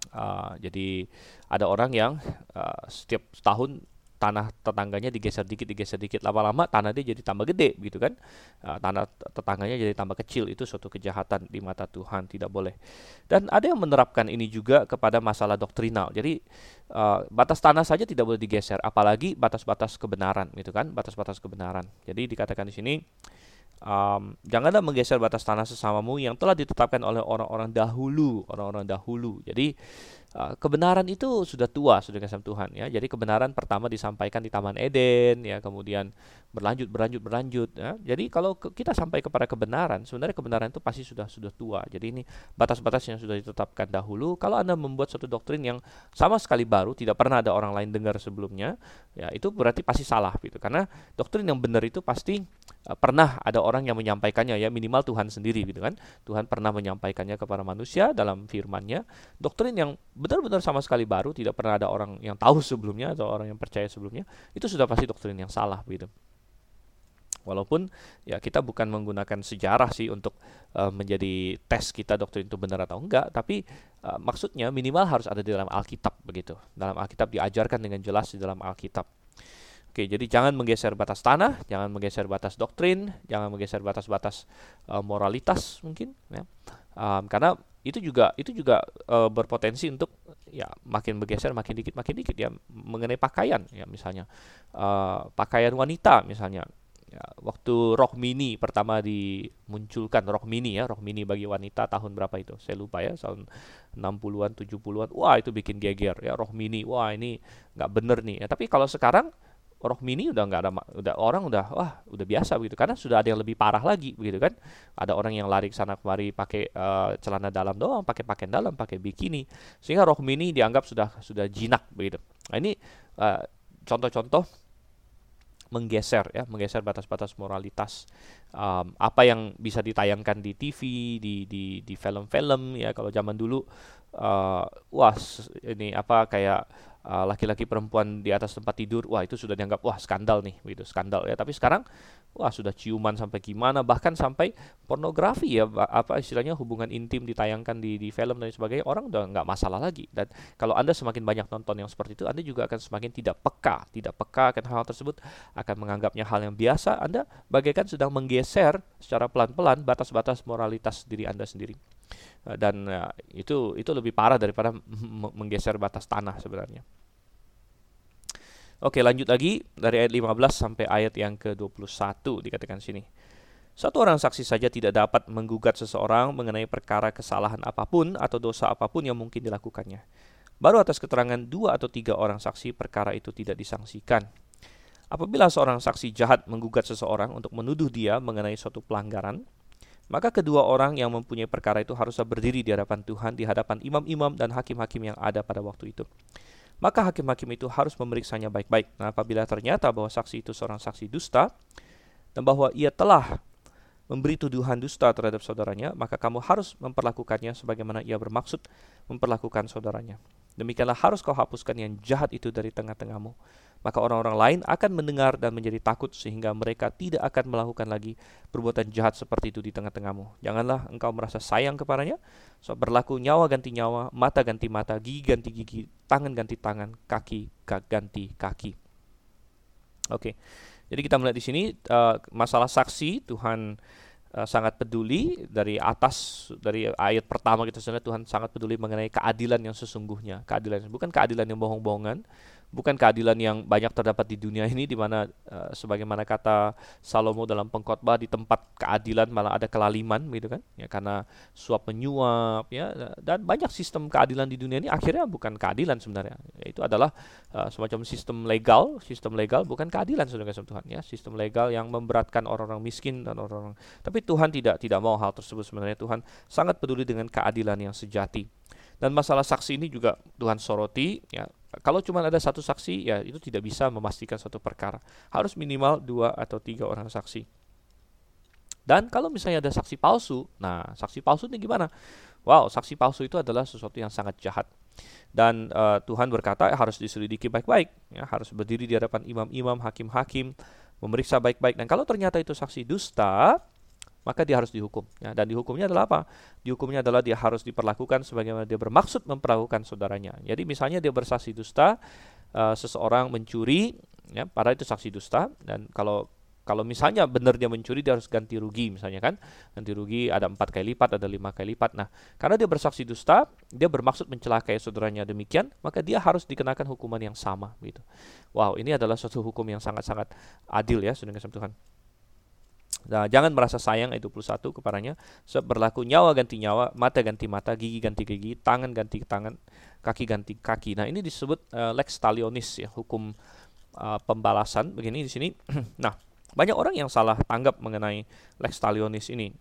Uh, jadi ada orang yang uh, setiap tahun tanah tetangganya digeser dikit digeser dikit. Lama-lama tanah dia jadi tambah gede gitu kan? Uh, tanah tetangganya jadi tambah kecil. Itu suatu kejahatan di mata Tuhan tidak boleh. Dan ada yang menerapkan ini juga kepada masalah doktrinal. Jadi uh, batas tanah saja tidak boleh digeser. Apalagi batas-batas kebenaran gitu kan? Batas-batas kebenaran. Jadi dikatakan di sini um, janganlah menggeser batas tanah sesamamu yang telah ditetapkan oleh orang-orang dahulu, orang-orang dahulu. Jadi uh, kebenaran itu sudah tua sudah kasih Tuhan ya. Jadi kebenaran pertama disampaikan di Taman Eden ya, kemudian berlanjut berlanjut berlanjut ya. Jadi kalau ke, kita sampai kepada kebenaran, sebenarnya kebenaran itu pasti sudah sudah tua. Jadi ini batas-batas yang sudah ditetapkan dahulu. Kalau Anda membuat suatu doktrin yang sama sekali baru, tidak pernah ada orang lain dengar sebelumnya, ya itu berarti pasti salah gitu. Karena doktrin yang benar itu pasti pernah ada orang yang menyampaikannya ya, minimal Tuhan sendiri gitu kan. Tuhan pernah menyampaikannya kepada manusia dalam firman-Nya. Doktrin yang benar-benar sama sekali baru, tidak pernah ada orang yang tahu sebelumnya atau orang yang percaya sebelumnya, itu sudah pasti doktrin yang salah gitu. Walaupun ya kita bukan menggunakan sejarah sih untuk uh, menjadi tes kita doktrin itu benar atau enggak, tapi uh, maksudnya minimal harus ada di dalam Alkitab begitu. Dalam Alkitab diajarkan dengan jelas di dalam Alkitab. Oke, jadi jangan menggeser batas tanah, jangan menggeser batas doktrin, jangan menggeser batas-batas uh, moralitas mungkin, ya. Um, karena itu juga itu juga uh, berpotensi untuk ya makin bergeser makin dikit makin dikit ya mengenai pakaian ya misalnya. Uh, pakaian wanita misalnya ya, waktu rok mini pertama dimunculkan rok mini ya rok mini bagi wanita tahun berapa itu? Saya lupa ya tahun 60-an 70-an wah itu bikin geger ya rok mini wah ini nggak bener nih ya. Tapi kalau sekarang rok mini udah nggak ada udah orang udah wah udah biasa begitu. Karena sudah ada yang lebih parah lagi begitu kan. Ada orang yang lari sana kemari pakai uh, celana dalam doang pakai pakaian dalam pakai bikini. Sehingga rok mini dianggap sudah sudah jinak begitu. Nah ini uh, contoh-contoh menggeser ya menggeser batas-batas moralitas um, apa yang bisa ditayangkan di TV di di di film-film ya. Kalau zaman dulu uh, wah ini apa kayak laki laki-laki perempuan di atas tempat tidur, wah itu sudah dianggap wah skandal nih, begitu skandal ya. Tapi sekarang wah sudah ciuman sampai gimana, bahkan sampai pornografi ya, apa istilahnya hubungan intim ditayangkan di di film dan sebagainya, orang udah nggak masalah lagi. Dan kalau anda semakin banyak nonton yang seperti itu, anda juga akan semakin tidak peka, tidak peka akan -hal tersebut, akan menganggapnya hal yang biasa. Anda bagaikan sedang menggeser secara pelan-pelan batas-batas moralitas diri anda sendiri. Eh, dan ya, itu itu lebih parah daripada menggeser batas tanah sebenarnya. Oke, lanjut lagi dari ayat 15 sampai ayat yang ke-21 dikatakan sini. Satu orang saksi saja tidak dapat menggugat seseorang mengenai perkara kesalahan apa pun atau dosa apa pun yang mungkin dilakukannya. Baru atas keterangan dua atau tiga orang saksi perkara itu tidak disangsikan. Apabila seorang saksi jahat menggugat seseorang untuk menuduh dia mengenai suatu pelanggaran, maka kedua orang yang mempunyai perkara itu haruslah berdiri di hadapan Tuhan, di hadapan imam-imam dan hakim-hakim yang ada pada waktu itu. Maka hakim-hakim itu harus memeriksanya baik-baik. Nah, apabila ternyata bahwa saksi itu seorang saksi dusta, dan bahwa ia telah memberi tuduhan dusta terhadap saudaranya, maka kamu harus memperlakukannya sebagaimana ia bermaksud memperlakukan saudaranya. Demikianlah harus kau hapuskan yang jahat itu dari tengah-tengahmu maka orang-orang lain akan mendengar dan menjadi takut sehingga mereka tidak akan melakukan lagi perbuatan jahat seperti itu di tengah-tengahmu. Janganlah engkau merasa sayang kepadanya, so berlaku nyawa ganti nyawa, mata ganti mata, gigi ganti gigi, tangan ganti tangan, kaki ganti kaki. Oke. Jadi kita melihat di sini uh, masalah saksi Tuhan uh, sangat peduli dari atas dari ayat pertama kita lihat Tuhan sangat peduli mengenai keadilan yang sesungguhnya, keadilan bukan keadilan yang bohong-bohongan, bukan keadilan yang banyak terdapat di dunia ini di mana uh, sebagaimana kata Salomo dalam pengkhotbah di tempat keadilan malah ada kelaliman gitu kan? Ya karena suap menyuap ya dan banyak sistem keadilan di dunia ini akhirnya bukan keadilan sebenarnya. Itu adalah uh, semacam sistem legal sistem legal bukan keadilan saudara Tuhan ya. Sistem legal yang memberatkan orang-orang miskin dan orang-orang. Tapi Tuhan tidak tidak mau hal tersebut sebenarnya. Tuhan sangat peduli dengan keadilan yang sejati. Dan masalah saksi ini juga Tuhan soroti ya kalau cuma ada satu saksi ya itu tidak bisa memastikan suatu perkara. Harus minimal dua atau tiga orang saksi. Dan kalau misalnya ada saksi palsu nah saksi palsu ini gimana? Wow saksi palsu itu adalah sesuatu yang sangat jahat. Dan uh, Tuhan berkata harus diselidiki baik-baik ya harus berdiri di hadapan imam-imam hakim-hakim memeriksa baik-baik. Dan kalau ternyata itu saksi dusta maka dia harus dihukum. Ya, dan dihukumnya adalah apa? Dihukumnya adalah dia harus diperlakukan sebagaimana dia bermaksud memperlakukan saudaranya. Jadi misalnya dia bersaksi dusta, uh, seseorang mencuri, ya, pada itu saksi dusta, dan kalau kalau misalnya benar dia mencuri dia harus ganti rugi misalnya kan ganti rugi ada empat kali lipat ada lima kali lipat nah karena dia bersaksi dusta dia bermaksud mencelakai saudaranya demikian maka dia harus dikenakan hukuman yang sama gitu wow ini adalah suatu hukum yang sangat sangat adil ya sudah Tuhan Nah, jangan merasa sayang ayat 21 kepadanya. Sebab berlaku nyawa ganti nyawa, mata ganti mata, gigi ganti gigi, tangan ganti tangan, kaki ganti kaki. Nah, ini disebut uh, lex talionis ya, hukum uh, pembalasan begini di sini. nah, banyak orang yang salah tanggap mengenai lex talionis ini.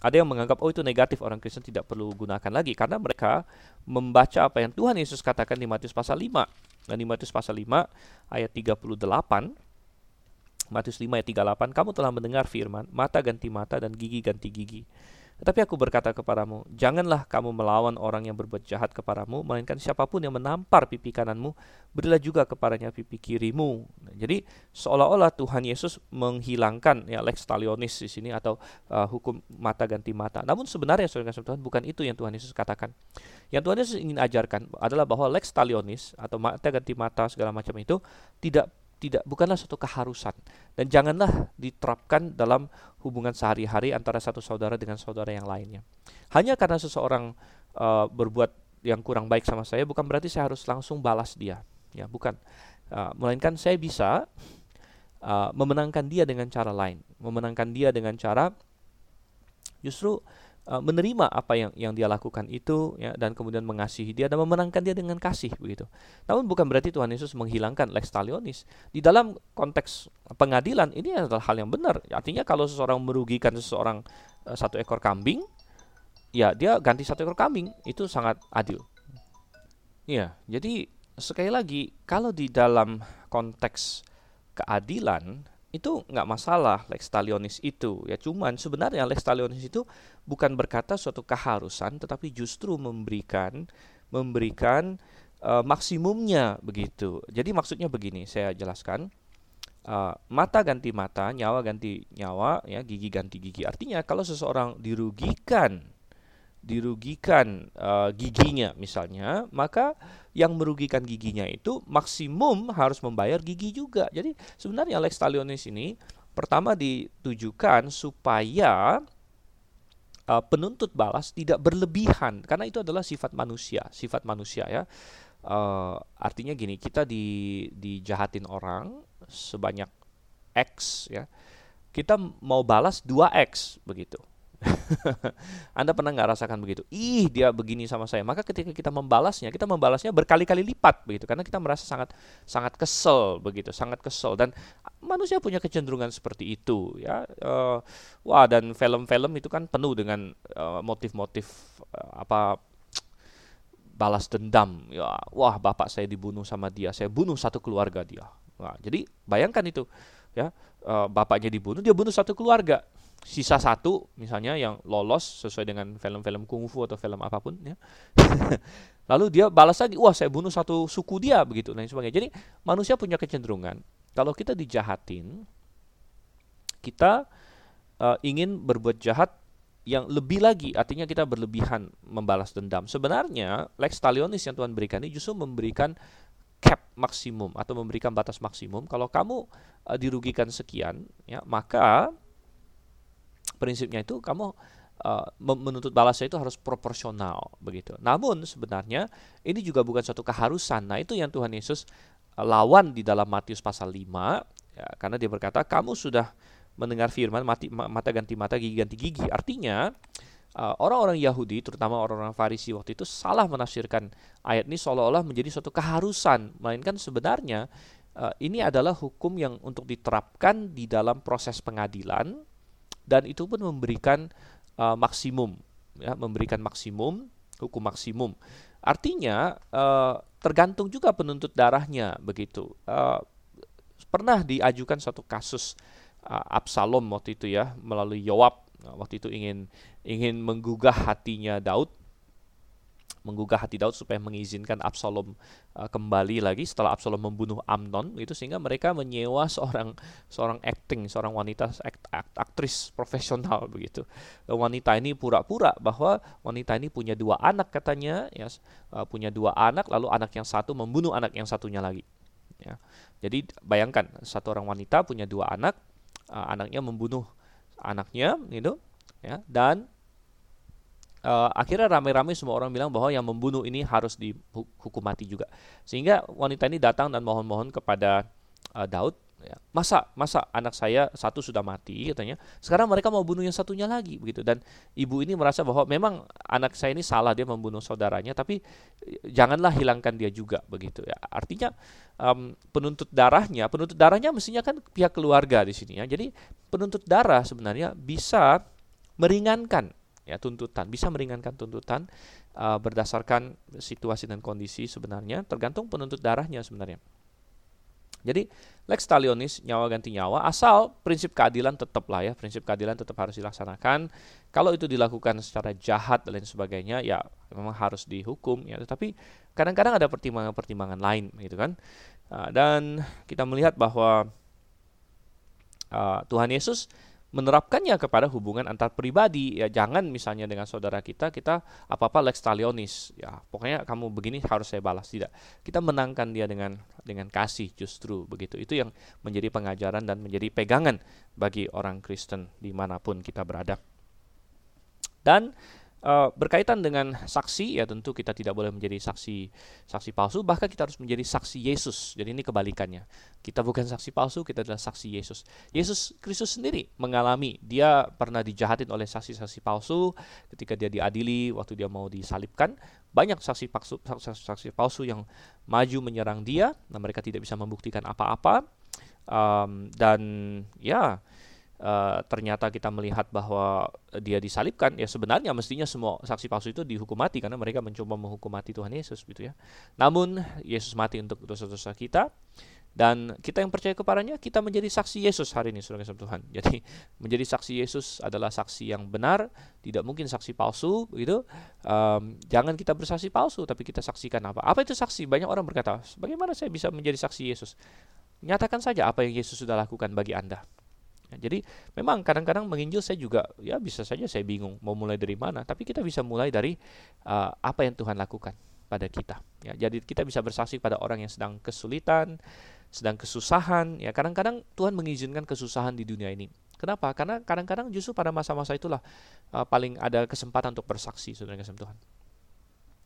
Ada yang menganggap oh itu negatif orang Kristen tidak perlu gunakan lagi karena mereka membaca apa yang Tuhan Yesus katakan di Matius pasal 5. Dan di Matius pasal 5 ayat 38 Matius 5 ayat 38, kamu telah mendengar firman, mata ganti mata dan gigi ganti gigi. Tetapi aku berkata kepadamu, janganlah kamu melawan orang yang berbuat jahat kepadamu, melainkan siapa pun yang menampar pipi kananmu, berilah juga kepadanya pipi kirimu. Nah, jadi seolah-olah Tuhan Yesus menghilangkan ya lex talionis di sini atau uh, hukum mata ganti mata. Namun sebenarnya saudara Tuhan bukan itu yang Tuhan Yesus katakan. Yang Tuhan Yesus ingin ajarkan adalah bahwa lex talionis atau mata ganti mata segala macam itu tidak tidak bukanlah suatu keharusan dan janganlah diterapkan dalam hubungan sehari-hari antara satu saudara dengan saudara yang lainnya. Hanya karena seseorang uh, berbuat yang kurang baik sama saya bukan berarti saya harus langsung balas dia. Ya, bukan. Uh, melainkan saya bisa uh, memenangkan dia dengan cara lain, memenangkan dia dengan cara justru uh, menerima apa yang yang dia lakukan itu ya dan kemudian mengasihi dia dan memenangkan dia dengan kasih begitu. Namun bukan berarti Tuhan Yesus menghilangkan lex talionis. Di dalam konteks pengadilan ini adalah hal yang benar. Artinya kalau seseorang merugikan seseorang uh, satu ekor kambing, ya dia ganti satu ekor kambing itu sangat adil. Iya, jadi sekali lagi kalau di dalam konteks keadilan itu nggak masalah lex talionis itu ya. Cuman sebenarnya lex talionis itu bukan berkata suatu keharusan tetapi justru memberikan memberikan uh, maksimumnya begitu. Jadi maksudnya begini saya jelaskan. Uh, mata ganti mata nyawa ganti nyawa ya gigi ganti gigi. Artinya kalau seseorang dirugikan dirugikan uh, giginya misalnya, maka yang merugikan giginya itu maksimum harus membayar gigi juga. Jadi sebenarnya lex talionis ini pertama ditujukan supaya uh, penuntut balas tidak berlebihan karena itu adalah sifat manusia, sifat manusia ya. Uh, artinya gini, kita di dijahatin orang sebanyak X ya. Kita mau balas 2X begitu Anda pernah nggak rasakan begitu? Ih, dia begini sama saya. Maka ketika kita membalasnya, kita membalasnya berkali-kali lipat begitu karena kita merasa sangat sangat kesel begitu, sangat kesel dan manusia punya kecenderungan seperti itu ya. Uh, wah, dan film-film itu kan penuh dengan uh, motif-motif uh, apa balas dendam. Ya, wah, bapak saya dibunuh sama dia, saya bunuh satu keluarga dia. Nah, jadi bayangkan itu ya, uh, bapaknya dibunuh, dia bunuh satu keluarga sisa satu misalnya yang lolos sesuai dengan film-film kungfu atau film apa pun ya. Lalu dia balas lagi, wah saya bunuh satu suku dia begitu dan sebagainya. Jadi manusia punya kecenderungan kalau kita dijahatin kita uh, ingin berbuat jahat yang lebih lagi, artinya kita berlebihan membalas dendam. Sebenarnya lex talionis yang Tuhan berikan ini justru memberikan cap maksimum atau memberikan batas maksimum. Kalau kamu uh, dirugikan sekian, ya maka prinsipnya itu kamu uh, menuntut balasnya itu harus proporsional begitu. Namun sebenarnya ini juga bukan suatu keharusan. Nah, itu yang Tuhan Yesus uh, lawan di dalam Matius pasal 5 ya, karena dia berkata, "Kamu sudah mendengar firman mati mata ganti mata, gigi ganti gigi." Artinya uh, orang-orang Yahudi, terutama orang-orang Farisi waktu itu salah menafsirkan ayat ini seolah-olah menjadi suatu keharusan, melainkan sebenarnya uh, ini adalah hukum yang untuk diterapkan di dalam proses pengadilan dan itu pun memberikan uh, maksimum ya memberikan maksimum hukum maksimum. Artinya uh, tergantung juga penuntut darahnya begitu. Uh, pernah diajukan satu kasus uh, Absalom waktu itu ya melalui Yoab. Waktu itu ingin ingin menggugah hatinya Daud menggugah hati Daud supaya mengizinkan Absalom uh, kembali lagi setelah Absalom membunuh Amnon itu sehingga mereka menyewa seorang seorang acting seorang wanita act, act, aktris profesional begitu. Wanita ini pura-pura bahwa wanita ini punya dua anak katanya ya uh, punya dua anak lalu anak yang satu membunuh anak yang satunya lagi ya. Jadi bayangkan satu orang wanita punya dua anak uh, anaknya membunuh anaknya gitu ya dan uh, akhirnya rame-rame semua orang bilang bahwa yang membunuh ini harus dihukum mati juga. Sehingga wanita ini datang dan mohon-mohon kepada uh, Daud, ya, masa masa anak saya satu sudah mati katanya, sekarang mereka mau bunuh yang satunya lagi begitu. Dan ibu ini merasa bahwa memang anak saya ini salah dia membunuh saudaranya, tapi eh, janganlah hilangkan dia juga begitu ya. Artinya um, penuntut darahnya, penuntut darahnya mestinya kan pihak keluarga di sini ya. Jadi penuntut darah sebenarnya bisa meringankan ya tuntutan bisa meringankan tuntutan uh, berdasarkan situasi dan kondisi sebenarnya tergantung penuntut darahnya sebenarnya. Jadi lex talionis nyawa ganti nyawa asal prinsip keadilan tetap lah ya prinsip keadilan tetap harus dilaksanakan. Kalau itu dilakukan secara jahat dan lain sebagainya ya memang harus dihukum ya. Tetapi kadang-kadang ada pertimbangan-pertimbangan lain gitu kan. Uh, dan kita melihat bahwa uh, Tuhan Yesus menerapkannya kepada hubungan antar pribadi. Ya jangan misalnya dengan saudara kita kita apa apa lex talionis. Ya pokoknya kamu begini harus saya balas. Tidak. Kita menangkan dia dengan dengan kasih justru begitu. Itu yang menjadi pengajaran dan menjadi pegangan bagi orang Kristen di mana pun kita berada. Dan Uh, berkaitan dengan saksi ya tentu kita tidak boleh menjadi saksi saksi palsu bahkan kita harus menjadi saksi Yesus. Jadi ini kebalikannya. Kita bukan saksi palsu kita adalah saksi Yesus. Yesus Kristus sendiri mengalami. Dia pernah dijahatin oleh saksi-saksi palsu. Ketika dia diadili waktu dia mau disalibkan banyak saksi palsu saksi, saksi palsu yang maju menyerang dia. Dan mereka tidak bisa membuktikan apa-apa. Um, dan ya uh, ternyata kita melihat bahwa dia disalibkan, ya sebenarnya mestinya semua saksi palsu itu dihukum mati karena mereka mencoba menghukum mati Tuhan Yesus gitu ya. Namun Yesus mati untuk dosa-dosa kita dan kita yang percaya kepadanya kita menjadi saksi Yesus hari ini saudara Tuhan. Jadi menjadi saksi Yesus adalah saksi yang benar, tidak mungkin saksi palsu begitu. Um, jangan kita bersaksi palsu tapi kita saksikan apa? Apa itu saksi? Banyak orang berkata, bagaimana saya bisa menjadi saksi Yesus? Nyatakan saja apa yang Yesus sudah lakukan bagi Anda. Ya, jadi memang kadang-kadang menginjil saya juga ya bisa saja saya bingung mau mulai dari mana, tapi kita bisa mulai dari uh, apa yang Tuhan lakukan pada kita. Ya, jadi kita bisa bersaksi pada orang yang sedang kesulitan, sedang kesusahan. Ya, kadang-kadang Tuhan mengizinkan kesusahan di dunia ini. Kenapa? Karena kadang-kadang justru pada masa-masa itulah uh, paling ada kesempatan untuk bersaksi, saudara kasih Tuhan.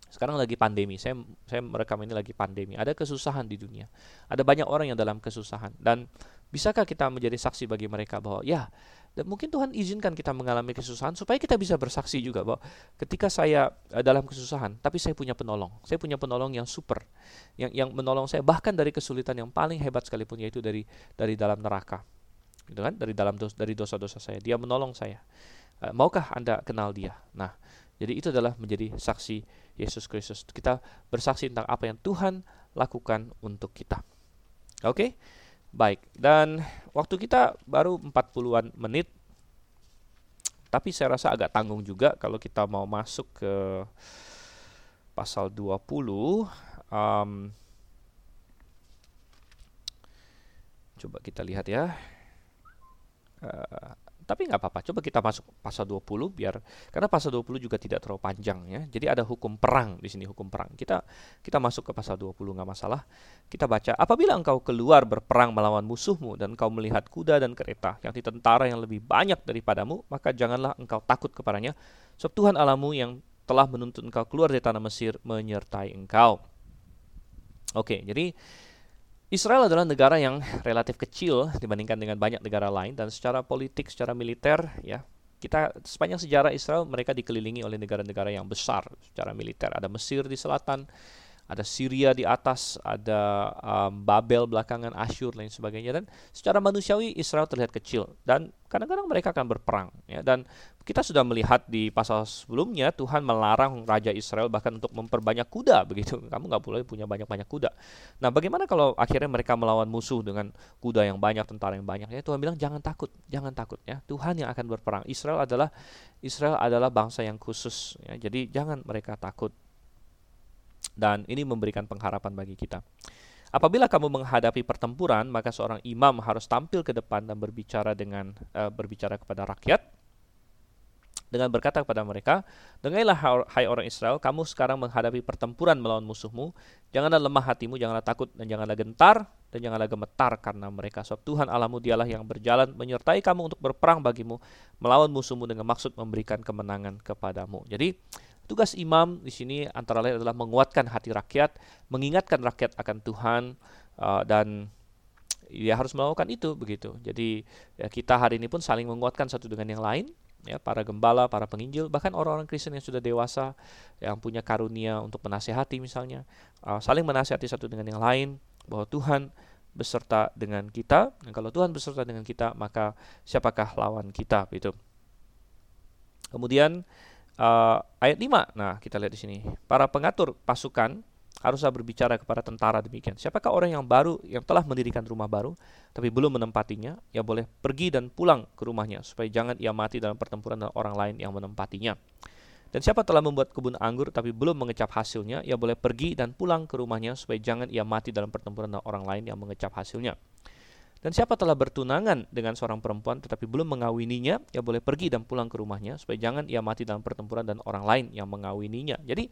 Sekarang lagi pandemi, saya saya merekam ini lagi pandemi. Ada kesusahan di dunia. Ada banyak orang yang dalam kesusahan dan Bisakah kita menjadi saksi bagi mereka bahwa ya, dan mungkin Tuhan izinkan kita mengalami kesusahan supaya kita bisa bersaksi juga bahwa ketika saya uh, dalam kesusahan, tapi saya punya penolong. Saya punya penolong yang super, yang yang menolong saya bahkan dari kesulitan yang paling hebat sekalipun yaitu dari dari dalam neraka. Gitu kan? Dari dalam dos, dari dosa-dosa saya. Dia menolong saya. Uh, maukah Anda kenal dia? Nah, jadi itu adalah menjadi saksi Yesus Kristus. Kita bersaksi tentang apa yang Tuhan lakukan untuk kita. Oke? Okay? Baik, dan waktu kita baru 40-an menit. Tapi saya rasa agak tanggung juga kalau kita mau masuk ke pasal 20 um, coba kita lihat ya. Uh, tapi nggak apa-apa. Coba kita masuk pasal 20 biar karena pasal 20 juga tidak terlalu panjang ya. Jadi ada hukum perang di sini hukum perang. Kita kita masuk ke pasal 20 nggak masalah. Kita baca, apabila engkau keluar berperang melawan musuhmu dan engkau melihat kuda dan kereta yang tentara yang lebih banyak daripadamu, maka janganlah engkau takut kepadanya. Sebab Tuhan Alamu yang telah menuntut engkau keluar dari tanah Mesir menyertai engkau. Oke, jadi Israel adalah negara yang relatif kecil dibandingkan dengan banyak negara lain dan secara politik, secara militer ya kita sepanjang sejarah Israel mereka dikelilingi oleh negara-negara yang besar secara militer. Ada Mesir di selatan, ada Syria di atas, ada um, Babel belakangan, Asyur lain sebagainya. Dan secara manusiawi Israel terlihat kecil. Dan kadang-kadang mereka akan berperang ya. Dan kita sudah melihat di pasal sebelumnya Tuhan melarang raja Israel bahkan untuk memperbanyak kuda begitu. Kamu nggak boleh punya banyak-banyak kuda. Nah bagaimana kalau akhirnya mereka melawan musuh dengan kuda yang banyak, tentara yang banyak? Ya Tuhan bilang jangan takut, jangan takut ya. Tuhan yang akan berperang. Israel adalah Israel adalah bangsa yang khusus ya. Jadi jangan mereka takut dan ini memberikan pengharapan bagi kita. Apabila kamu menghadapi pertempuran, maka seorang imam harus tampil ke depan dan berbicara dengan uh, berbicara kepada rakyat dengan berkata kepada mereka, Dengarlah hai orang Israel, kamu sekarang menghadapi pertempuran melawan musuhmu. Janganlah lemah hatimu, janganlah takut dan janganlah gentar dan janganlah gemetar karena mereka. Sebab Tuhan Allahmu dialah yang berjalan menyertai kamu untuk berperang bagimu melawan musuhmu dengan maksud memberikan kemenangan kepadamu. Jadi Tugas imam di sini antara lain adalah menguatkan hati rakyat, mengingatkan rakyat akan Tuhan uh, dan dia harus melakukan itu begitu. Jadi ya, kita hari ini pun saling menguatkan satu dengan yang lain ya para gembala, para penginjil, bahkan orang-orang Kristen yang sudah dewasa yang punya karunia untuk menasehati misalnya, uh, saling menasehati satu dengan yang lain bahwa Tuhan beserta dengan kita. Dan kalau Tuhan beserta dengan kita, maka siapakah lawan kita itu. Kemudian uh, ayat 5. Nah, kita lihat di sini. Para pengatur pasukan haruslah berbicara kepada tentara demikian. Siapakah orang yang baru yang telah mendirikan rumah baru tapi belum menempatinya, ia boleh pergi dan pulang ke rumahnya supaya jangan ia mati dalam pertempuran dengan orang lain yang menempatinya. Dan siapa telah membuat kebun anggur tapi belum mengecap hasilnya, ia boleh pergi dan pulang ke rumahnya supaya jangan ia mati dalam pertempuran dengan orang lain yang mengecap hasilnya. Dan siapa telah bertunangan dengan seorang perempuan tetapi belum mengawininya, ia boleh pergi dan pulang ke rumahnya supaya jangan ia mati dalam pertempuran dan orang lain yang mengawininya. Jadi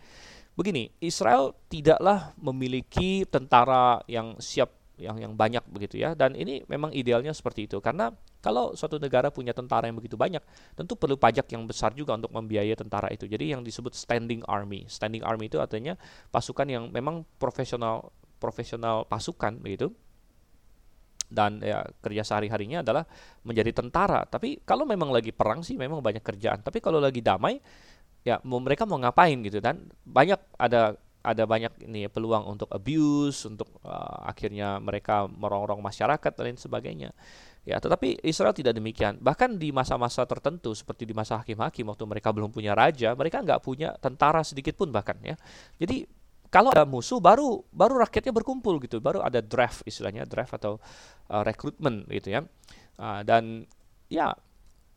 begini, Israel tidaklah memiliki tentara yang siap yang yang banyak begitu ya. Dan ini memang idealnya seperti itu. Karena kalau suatu negara punya tentara yang begitu banyak tentu perlu pajak yang besar juga untuk membiayai tentara itu. Jadi yang disebut standing army. Standing army itu artinya pasukan yang memang profesional profesional pasukan begitu dan ya kerja sehari-harinya adalah menjadi tentara. Tapi kalau memang lagi perang sih memang banyak kerjaan. Tapi kalau lagi damai ya mau mereka mau ngapain gitu dan banyak ada ada banyak ini ya, peluang untuk abuse, untuk uh, akhirnya mereka merongrong masyarakat dan lain sebagainya. Ya, tetapi Israel tidak demikian. Bahkan di masa-masa tertentu seperti di masa hakim-hakim waktu mereka belum punya raja, mereka nggak punya tentara sedikit pun bahkan ya. Jadi kalau ada musuh baru baru rakyatnya berkumpul gitu, baru ada draft istilahnya draft atau uh, rekrutmen gitu ya. Uh, dan ya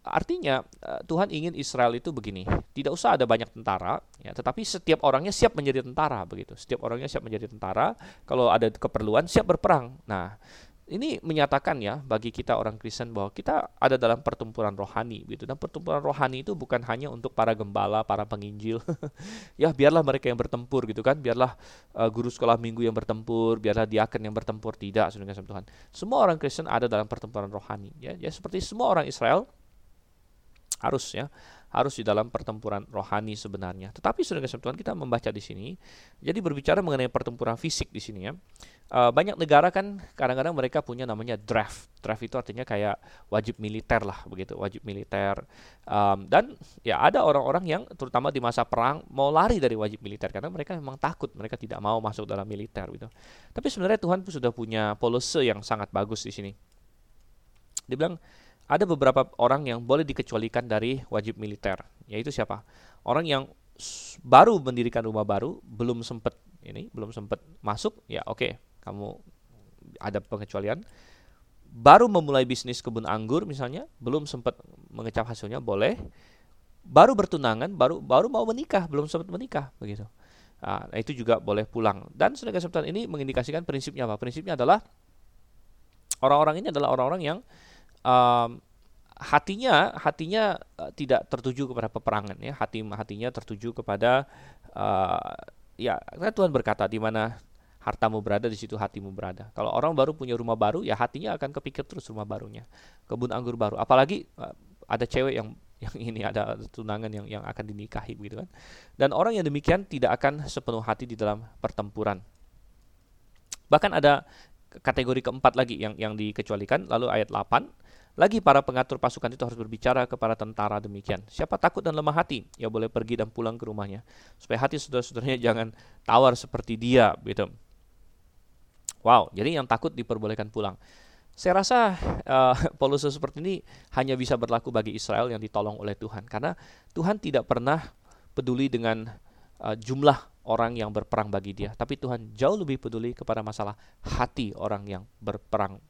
Artinya eh, Tuhan ingin Israel itu begini, tidak usah ada banyak tentara, ya, tetapi setiap orangnya siap menjadi tentara begitu. Setiap orangnya siap menjadi tentara, kalau ada keperluan siap berperang. Nah, ini menyatakan ya bagi kita orang Kristen bahwa kita ada dalam pertempuran rohani gitu. Dan pertempuran rohani itu bukan hanya untuk para gembala, para penginjil. ya biarlah mereka yang bertempur gitu kan. Biarlah uh, guru sekolah minggu yang bertempur, biarlah diaken yang bertempur tidak saudara Tuhan. Semua orang Kristen ada dalam pertempuran rohani ya. Ya seperti semua orang Israel harus ya harus di dalam pertempuran rohani sebenarnya. Tetapi sudah Tuhan kita membaca di sini, jadi berbicara mengenai pertempuran fisik di sini ya. Uh, banyak negara kan kadang-kadang mereka punya namanya draft. Draft itu artinya kayak wajib militer lah begitu, wajib militer. Um, dan ya ada orang-orang yang terutama di masa perang mau lari dari wajib militer karena mereka memang takut, mereka tidak mau masuk dalam militer gitu. Tapi sebenarnya Tuhan pun sudah punya polisi yang sangat bagus di sini. Dia bilang ada beberapa orang yang boleh dikecualikan dari wajib militer, yaitu siapa? Orang yang baru mendirikan rumah baru, belum sempat ini, belum sempat masuk, ya oke, okay, kamu ada pengecualian. Baru memulai bisnis kebun anggur misalnya, belum sempat mengecap hasilnya, boleh. Baru bertunangan, baru baru mau menikah, belum sempat menikah, begitu. Nah, itu juga boleh pulang. Dan sudah kesempatan ini mengindikasikan prinsipnya apa? Prinsipnya adalah orang-orang ini adalah orang-orang yang um, hatinya hatinya uh, tidak tertuju kepada peperangan ya. Hati hatinya tertuju kepada uh, ya karena Tuhan berkata di mana hartamu berada di situ hatimu berada. Kalau orang baru punya rumah baru ya hatinya akan kepikir terus rumah barunya. Kebun anggur baru. Apalagi uh, ada cewek yang yang ini ada tunangan yang yang akan dinikahi gitu kan. Dan orang yang demikian tidak akan sepenuh hati di dalam pertempuran. Bahkan ada kategori keempat lagi yang yang dikecualikan lalu ayat 8 lagi para pengatur pasukan itu harus berbicara kepada tentara demikian. Siapa takut dan lemah hati, ya boleh pergi dan pulang ke rumahnya. Supaya hati saudara-saudaranya jangan tawar seperti dia gitu. Wow, jadi yang takut diperbolehkan pulang. Saya rasa uh, polisi seperti ini hanya bisa berlaku bagi Israel yang ditolong oleh Tuhan. Karena Tuhan tidak pernah peduli dengan uh, jumlah orang yang berperang bagi dia. Tapi Tuhan jauh lebih peduli kepada masalah hati orang yang berperang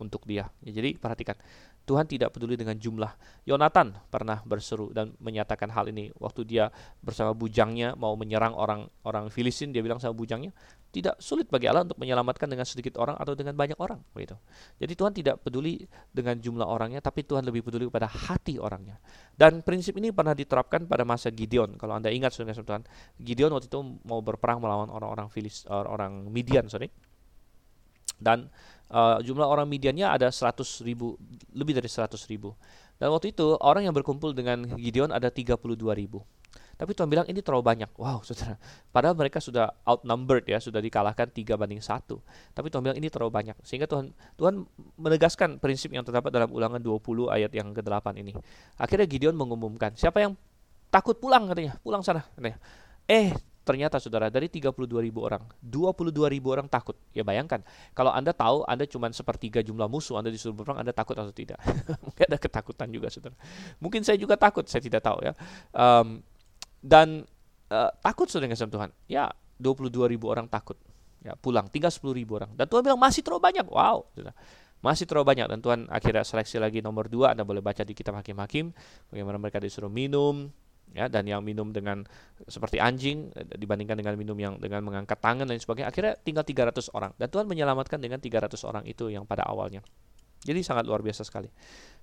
untuk dia. Ya, jadi perhatikan, Tuhan tidak peduli dengan jumlah. Yonatan pernah berseru dan menyatakan hal ini waktu dia bersama bujangnya mau menyerang orang orang Filistin, dia bilang sama bujangnya, tidak sulit bagi Allah untuk menyelamatkan dengan sedikit orang atau dengan banyak orang, begitu. Jadi Tuhan tidak peduli dengan jumlah orangnya, tapi Tuhan lebih peduli pada hati orangnya. Dan prinsip ini pernah diterapkan pada masa Gideon. Kalau Anda ingat saudara Tuhan, Gideon waktu itu mau berperang melawan orang-orang Filis, orang Midian, sorry. Dan uh, jumlah orang Midiannya ada 100 ribu, lebih dari 100 ribu. Dan waktu itu orang yang berkumpul dengan Gideon ada 32 ribu. Tapi Tuhan bilang ini terlalu banyak. Wow, saudara. Padahal mereka sudah outnumbered ya, sudah dikalahkan tiga banding satu. Tapi Tuhan bilang ini terlalu banyak. Sehingga Tuhan Tuhan menegaskan prinsip yang terdapat dalam ulangan 20 ayat yang ke-8 ini. Akhirnya Gideon mengumumkan, siapa yang takut pulang katanya, pulang sana katanya. Eh, Ternyata saudara dari 32 ribu orang, 22 ribu orang takut. Ya bayangkan, kalau Anda tahu Anda cuma sepertiga jumlah musuh, Anda disuruh berperang, Anda takut atau tidak? Mungkin ada ketakutan juga saudara. Mungkin saya juga takut, saya tidak tahu ya. Um, dan uh, takut saudara dengan Tuhan. Ya 22 ribu orang takut. Ya pulang, tinggal 10 ribu orang. Dan Tuhan bilang masih terlalu banyak. Wow. Saudara masih terlalu banyak dan Tuhan akhirnya seleksi lagi nomor dua Anda boleh baca di kitab hakim-hakim bagaimana mereka disuruh minum ya dan yang minum dengan seperti anjing eh, dibandingkan dengan minum yang dengan mengangkat tangan dan sebagainya akhirnya tinggal 300 orang dan Tuhan menyelamatkan dengan 300 orang itu yang pada awalnya Jadi sangat luar biasa sekali,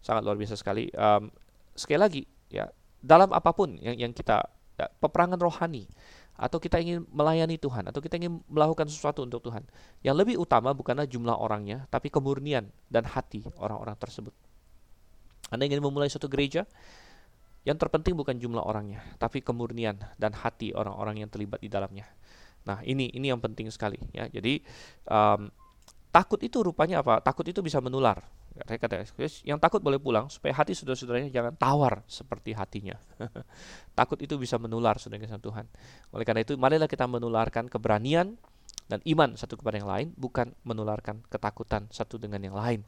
sangat luar biasa sekali. Um, sekali lagi, ya dalam apa pun yang yang kita ya, peperangan rohani atau kita ingin melayani Tuhan atau kita ingin melakukan sesuatu untuk Tuhan. Yang lebih utama bukanlah jumlah orangnya, tapi kemurnian dan hati orang-orang tersebut. Anda ingin memulai suatu gereja, yang terpenting bukan jumlah orangnya, tapi kemurnian dan hati orang-orang yang terlibat di dalamnya. Nah, ini ini yang penting sekali ya. Jadi um, takut itu rupanya apa? Takut itu bisa menular. Kata yang takut boleh pulang supaya hati saudara-saudaranya jangan tawar seperti hatinya. takut itu bisa menular saudara Tuhan. Oleh karena itu, marilah kita menularkan keberanian, dan iman satu kepada yang lain bukan menularkan ketakutan satu dengan yang lain.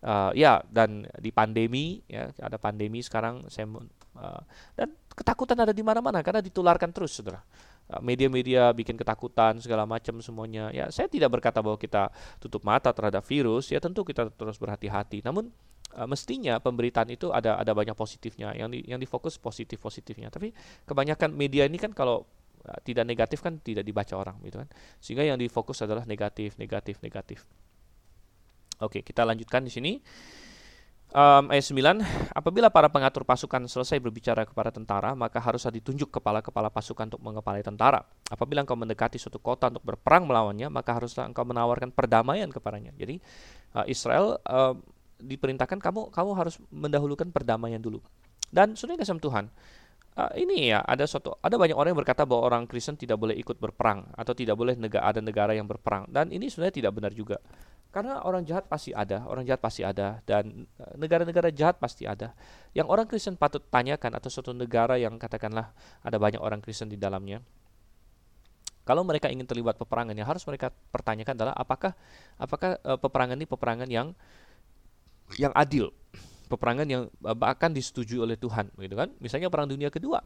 Uh, ya dan di pandemi ya ada pandemi sekarang saya uh, dan ketakutan ada di mana-mana karena ditularkan terus saudara. Uh, media-media bikin ketakutan segala macam semuanya. Ya saya tidak berkata bahwa kita tutup mata terhadap virus ya tentu kita terus berhati-hati. Namun uh, mestinya pemberitaan itu ada ada banyak positifnya. Yang di, yang difokus positif positifnya tapi kebanyakan media ini kan kalau tidak negatif kan tidak dibaca orang gitu kan. Sehingga yang difokus adalah negatif negatif negatif. Oke kita lanjutkan di sini. Um, ayat 9 apabila para pengatur pasukan selesai berbicara kepada tentara maka haruslah ditunjuk kepala-kepala pasukan untuk mengepalai tentara. Apabila engkau mendekati suatu kota untuk berperang melawannya maka haruslah engkau menawarkan perdamaian kepadanya. Jadi uh, Israel uh, diperintahkan kamu kamu harus mendahulukan perdamaian dulu. Dan sudah kasih Tuhan uh, ini ya ada suatu ada banyak orang yang berkata bahwa orang Kristen tidak boleh ikut berperang atau tidak boleh negara ada negara yang berperang. Dan ini sebenarnya tidak benar juga. Karena orang jahat pasti ada orang jahat pasti ada dan negara-negara jahat pasti ada. Yang orang Kristen patut tanyakan atau suatu negara yang katakanlah ada banyak orang Kristen di dalamnya kalau mereka ingin terlibat peperangan yang harus mereka pertanyakan adalah apakah apakah uh, peperangan ini peperangan yang yang adil peperangan yang eh, bahkan disetujui oleh Tuhan gitu kan? Misalnya perang dunia kedua.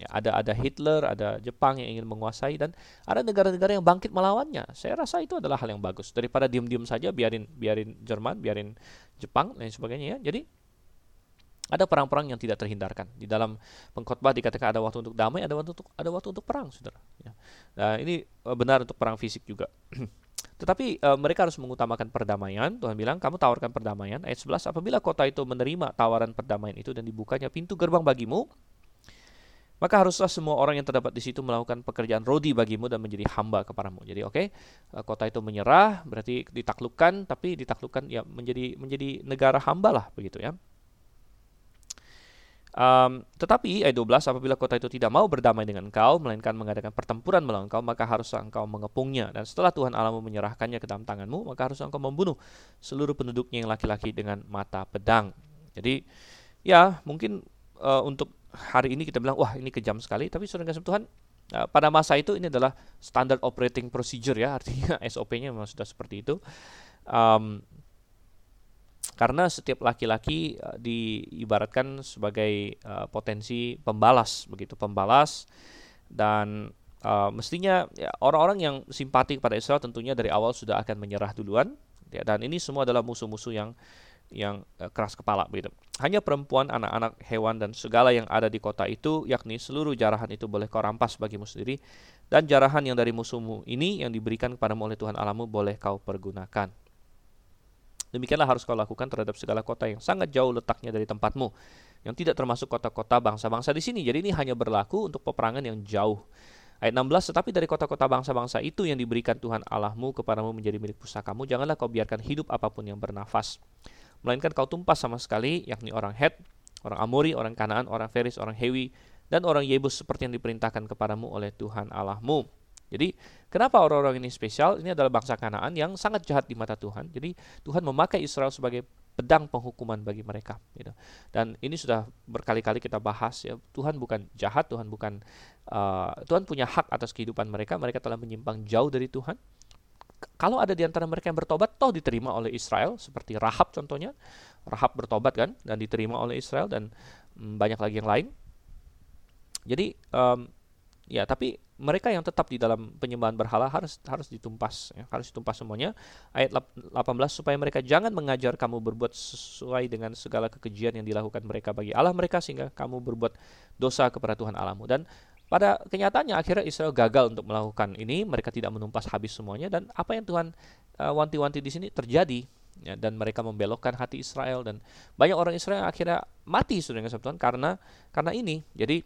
Ya, ada ada Hitler ada Jepang yang ingin menguasai dan ada negara-negara yang bangkit melawannya. Saya rasa itu adalah hal yang bagus. Daripada diam-diam saja biarin biarin Jerman biarin Jepang dan sebagainya ya. Jadi ada perang-perang yang tidak terhindarkan. Di dalam pengkhotbah dikatakan ada waktu untuk damai ada waktu untuk ada waktu untuk perang saudara. Ya. nah ini eh, benar untuk perang fisik juga Tetapi e, mereka harus mengutamakan perdamaian. Tuhan bilang, kamu tawarkan perdamaian. Ayat 11, apabila kota itu menerima tawaran perdamaian itu dan dibukanya pintu gerbang bagimu, maka haruslah semua orang yang terdapat di situ melakukan pekerjaan rodi bagimu dan menjadi hamba kepadamu. Jadi oke, okay, eh, kota itu menyerah, berarti ditaklukkan, tapi ditaklukkan ya menjadi menjadi negara hamba lah begitu ya. Um, tetapi ayat 12 apabila kota itu tidak mau berdamai dengan engkau melainkan mengadakan pertempuran melawan engkau maka harus engkau mengepungnya dan setelah Tuhan Allahmu menyerahkannya ke dalam tanganmu maka harus engkau membunuh seluruh penduduknya yang laki-laki dengan mata pedang. Jadi ya mungkin uh, untuk hari ini kita bilang wah ini kejam sekali tapi saudara kasih Tuhan uh, pada masa itu ini adalah standard operating procedure ya artinya SOP-nya memang sudah seperti itu. Um, karena setiap laki-laki uh, diibaratkan sebagai uh, potensi pembalas begitu pembalas dan uh, mestinya ya, orang-orang yang simpati kepada Israel tentunya dari awal sudah akan menyerah duluan ya, dan ini semua adalah musuh-musuh yang yang uh, keras kepala begitu. Hanya perempuan, anak-anak, hewan dan segala yang ada di kota itu yakni seluruh jarahan itu boleh kau rampas bagimu sendiri dan jarahan yang dari musuhmu ini yang diberikan kepadamu oleh Tuhan Allahmu boleh kau pergunakan. Demikianlah harus kau lakukan terhadap segala kota yang sangat jauh letaknya dari tempatmu, yang tidak termasuk kota-kota bangsa-bangsa di sini. Jadi ini hanya berlaku untuk peperangan yang jauh. Ayat 16, tetapi dari kota-kota bangsa-bangsa itu yang diberikan Tuhan Allahmu kepadamu menjadi milik pusakamu, janganlah kau biarkan hidup apa pun yang bernafas. Melainkan kau tumpas sama sekali, yakni orang Het, orang Amori, orang Kanaan, orang Feris, orang Hewi, dan orang Yebus seperti yang diperintahkan kepadamu oleh Tuhan Allahmu. Jadi kenapa orang-orang ini spesial? Ini adalah bangsa Kanaan yang sangat jahat di mata Tuhan. Jadi Tuhan memakai Israel sebagai pedang penghukuman bagi mereka. Gitu. Dan ini sudah berkali-kali kita bahas ya. Tuhan bukan jahat, Tuhan bukan uh, Tuhan punya hak atas kehidupan mereka. Mereka telah menyimpang jauh dari Tuhan. Kalau ada di antara mereka yang bertobat, toh diterima oleh Israel, seperti Rahab contohnya. Rahab bertobat kan, dan diterima oleh Israel dan mm, banyak lagi yang lain. Jadi um, ya tapi mereka yang tetap di dalam penyembahan berhala harus harus ditumpas ya, harus ditumpas semuanya. Ayat 18 supaya mereka jangan mengajar kamu berbuat sesuai dengan segala kekejian yang dilakukan mereka bagi Allah mereka sehingga kamu berbuat dosa kepada Tuhan Allahmu. Dan pada kenyataannya akhirnya Israel gagal untuk melakukan ini. Mereka tidak menumpas habis semuanya. Dan apa yang Tuhan uh, wanti-wanti di sini terjadi ya, dan mereka membelokkan hati Israel. Dan banyak orang Israel akhirnya mati sudah dengan Tuhan karena karena ini. Jadi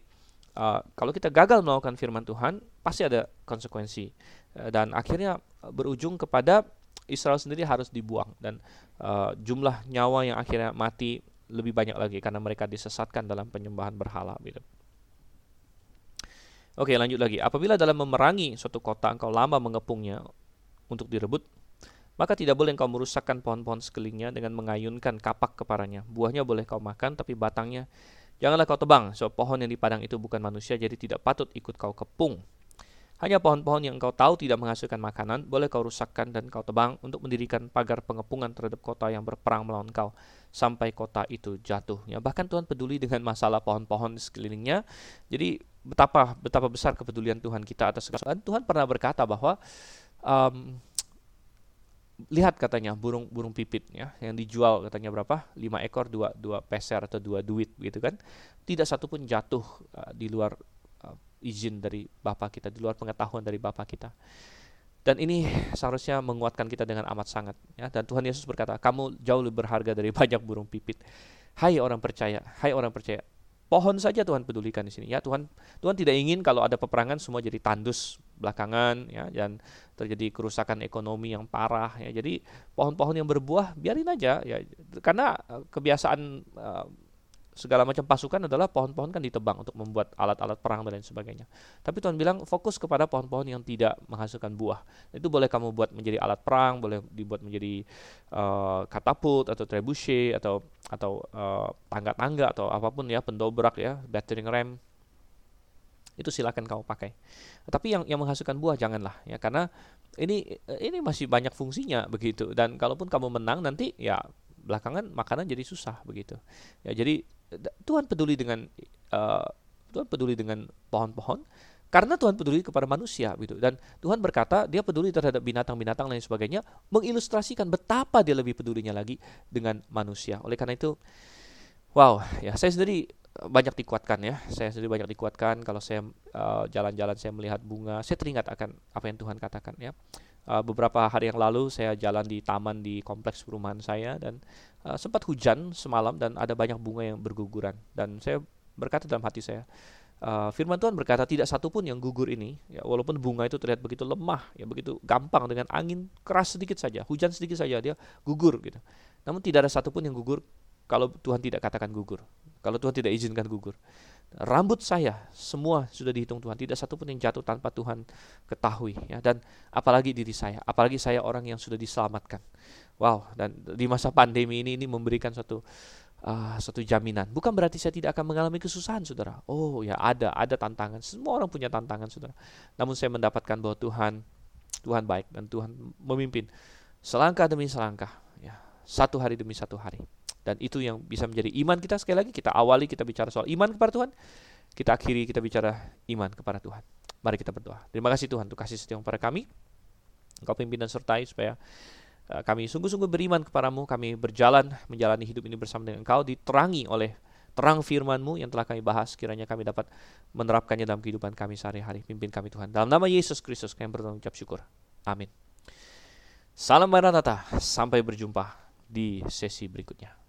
uh, kalau kita gagal melakukan firman Tuhan pasti ada konsekuensi uh, dan akhirnya berujung kepada Israel sendiri harus dibuang dan uh, jumlah nyawa yang akhirnya mati lebih banyak lagi karena mereka disesatkan dalam penyembahan berhala gitu. Oke, lanjut lagi. Apabila dalam memerangi suatu kota engkau lama mengepungnya untuk direbut, maka tidak boleh engkau merusakkan pohon-pohon sekelilingnya dengan mengayunkan kapak kepadanya. Buahnya boleh kau makan, tapi batangnya janganlah kau tebang. So pohon yang di padang itu bukan manusia, jadi tidak patut ikut kau kepung. Hanya pohon-pohon yang engkau tahu tidak menghasilkan makanan, boleh kau rusakkan dan kau tebang untuk mendirikan pagar pengepungan terhadap kota yang berperang melawan kau sampai kota itu jatuh. Ya, bahkan Tuhan peduli dengan masalah pohon-pohon di sekelilingnya. Jadi betapa betapa besar kepedulian Tuhan kita atas segala. Tuhan pernah berkata bahwa um, lihat katanya burung burung pipit ya yang dijual katanya berapa lima ekor dua dua peser atau dua duit gitu kan tidak satu pun jatuh uh, di luar izin dari Bapak kita, di luar pengetahuan dari Bapak kita. Dan ini seharusnya menguatkan kita dengan amat sangat. Ya. Dan Tuhan Yesus berkata, kamu jauh lebih berharga dari banyak burung pipit. Hai orang percaya, hai orang percaya. Pohon saja Tuhan pedulikan di sini. Ya Tuhan, Tuhan tidak ingin kalau ada peperangan semua jadi tandus belakangan, ya, dan terjadi kerusakan ekonomi yang parah. Ya. Jadi pohon-pohon yang berbuah biarin aja, ya, karena eh, kebiasaan uh, segala macam pasukan adalah pohon-pohon kan ditebang untuk membuat alat-alat perang dan lain sebagainya. Tapi Tuhan bilang fokus kepada pohon-pohon yang tidak menghasilkan buah. Itu boleh kamu buat menjadi alat perang, boleh dibuat menjadi uh, katapult atau trebuchet atau atau uh, tangga-tangga atau apa pun ya pendobrak ya, battering ram. Itu silakan kamu pakai. Tapi yang yang menghasilkan buah janganlah ya karena ini ini masih banyak fungsinya begitu dan kalaupun kamu menang nanti ya belakangan makanan jadi susah begitu. Ya jadi Tuhan peduli dengan uh, Tuhan peduli dengan pohon-pohon karena Tuhan peduli kepada manusia gitu. Dan Tuhan berkata dia peduli terhadap binatang-binatang lain sebagainya mengilustrasikan betapa dia lebih pedulinya lagi dengan manusia. Oleh karena itu wow ya saya sendiri banyak dikuatkan ya. Saya sendiri banyak dikuatkan kalau saya uh, jalan-jalan uh, saya melihat bunga saya teringat akan apa yang Tuhan katakan ya. Uh, beberapa hari yang lalu saya jalan di taman di kompleks perumahan saya dan uh, sempat hujan semalam dan ada banyak bunga yang berguguran. Dan saya berkata dalam hati saya uh, firman Tuhan berkata tidak satu pun yang gugur ini ya walaupun bunga itu terlihat begitu lemah ya begitu gampang dengan angin keras sedikit saja hujan sedikit saja dia gugur gitu. Namun tidak ada satupun yang gugur kalau Tuhan tidak katakan gugur kalau Tuhan tidak izinkan gugur. Rambut saya semua sudah dihitung Tuhan tidak satu pun yang jatuh tanpa Tuhan ketahui ya. Dan apalagi diri saya apalagi saya orang yang sudah diselamatkan wow dan di masa pandemi ini ini memberikan suatu uh, suatu jaminan. Bukan berarti saya tidak akan mengalami kesusahan saudara. Oh ya ada ada tantangan. Semua orang punya tantangan saudara. Namun saya mendapatkan bahwa Tuhan Tuhan baik dan Tuhan memimpin. Selangkah demi selangkah ya satu hari demi satu hari. Dan itu yang bisa menjadi iman kita. Sekali lagi kita awali kita bicara soal iman kepada Tuhan. Kita akhiri kita bicara iman kepada Tuhan. Mari kita berdoa. Terima kasih Tuhan untuk kasih setia kepada kami. Engkau pimpin dan sertai supaya kami sungguh-sungguh beriman kepadamu. Kami berjalan menjalani hidup ini bersama dengan engkau diterangi oleh terang firman-Mu yang telah kami bahas. Kiranya kami dapat menerapkannya dalam kehidupan kami sehari-hari. Pimpin kami Tuhan. Dalam nama Yesus Kristus kami berdoa ucap syukur. Amin. Salam Maranatha. Sampai berjumpa di sesi berikutnya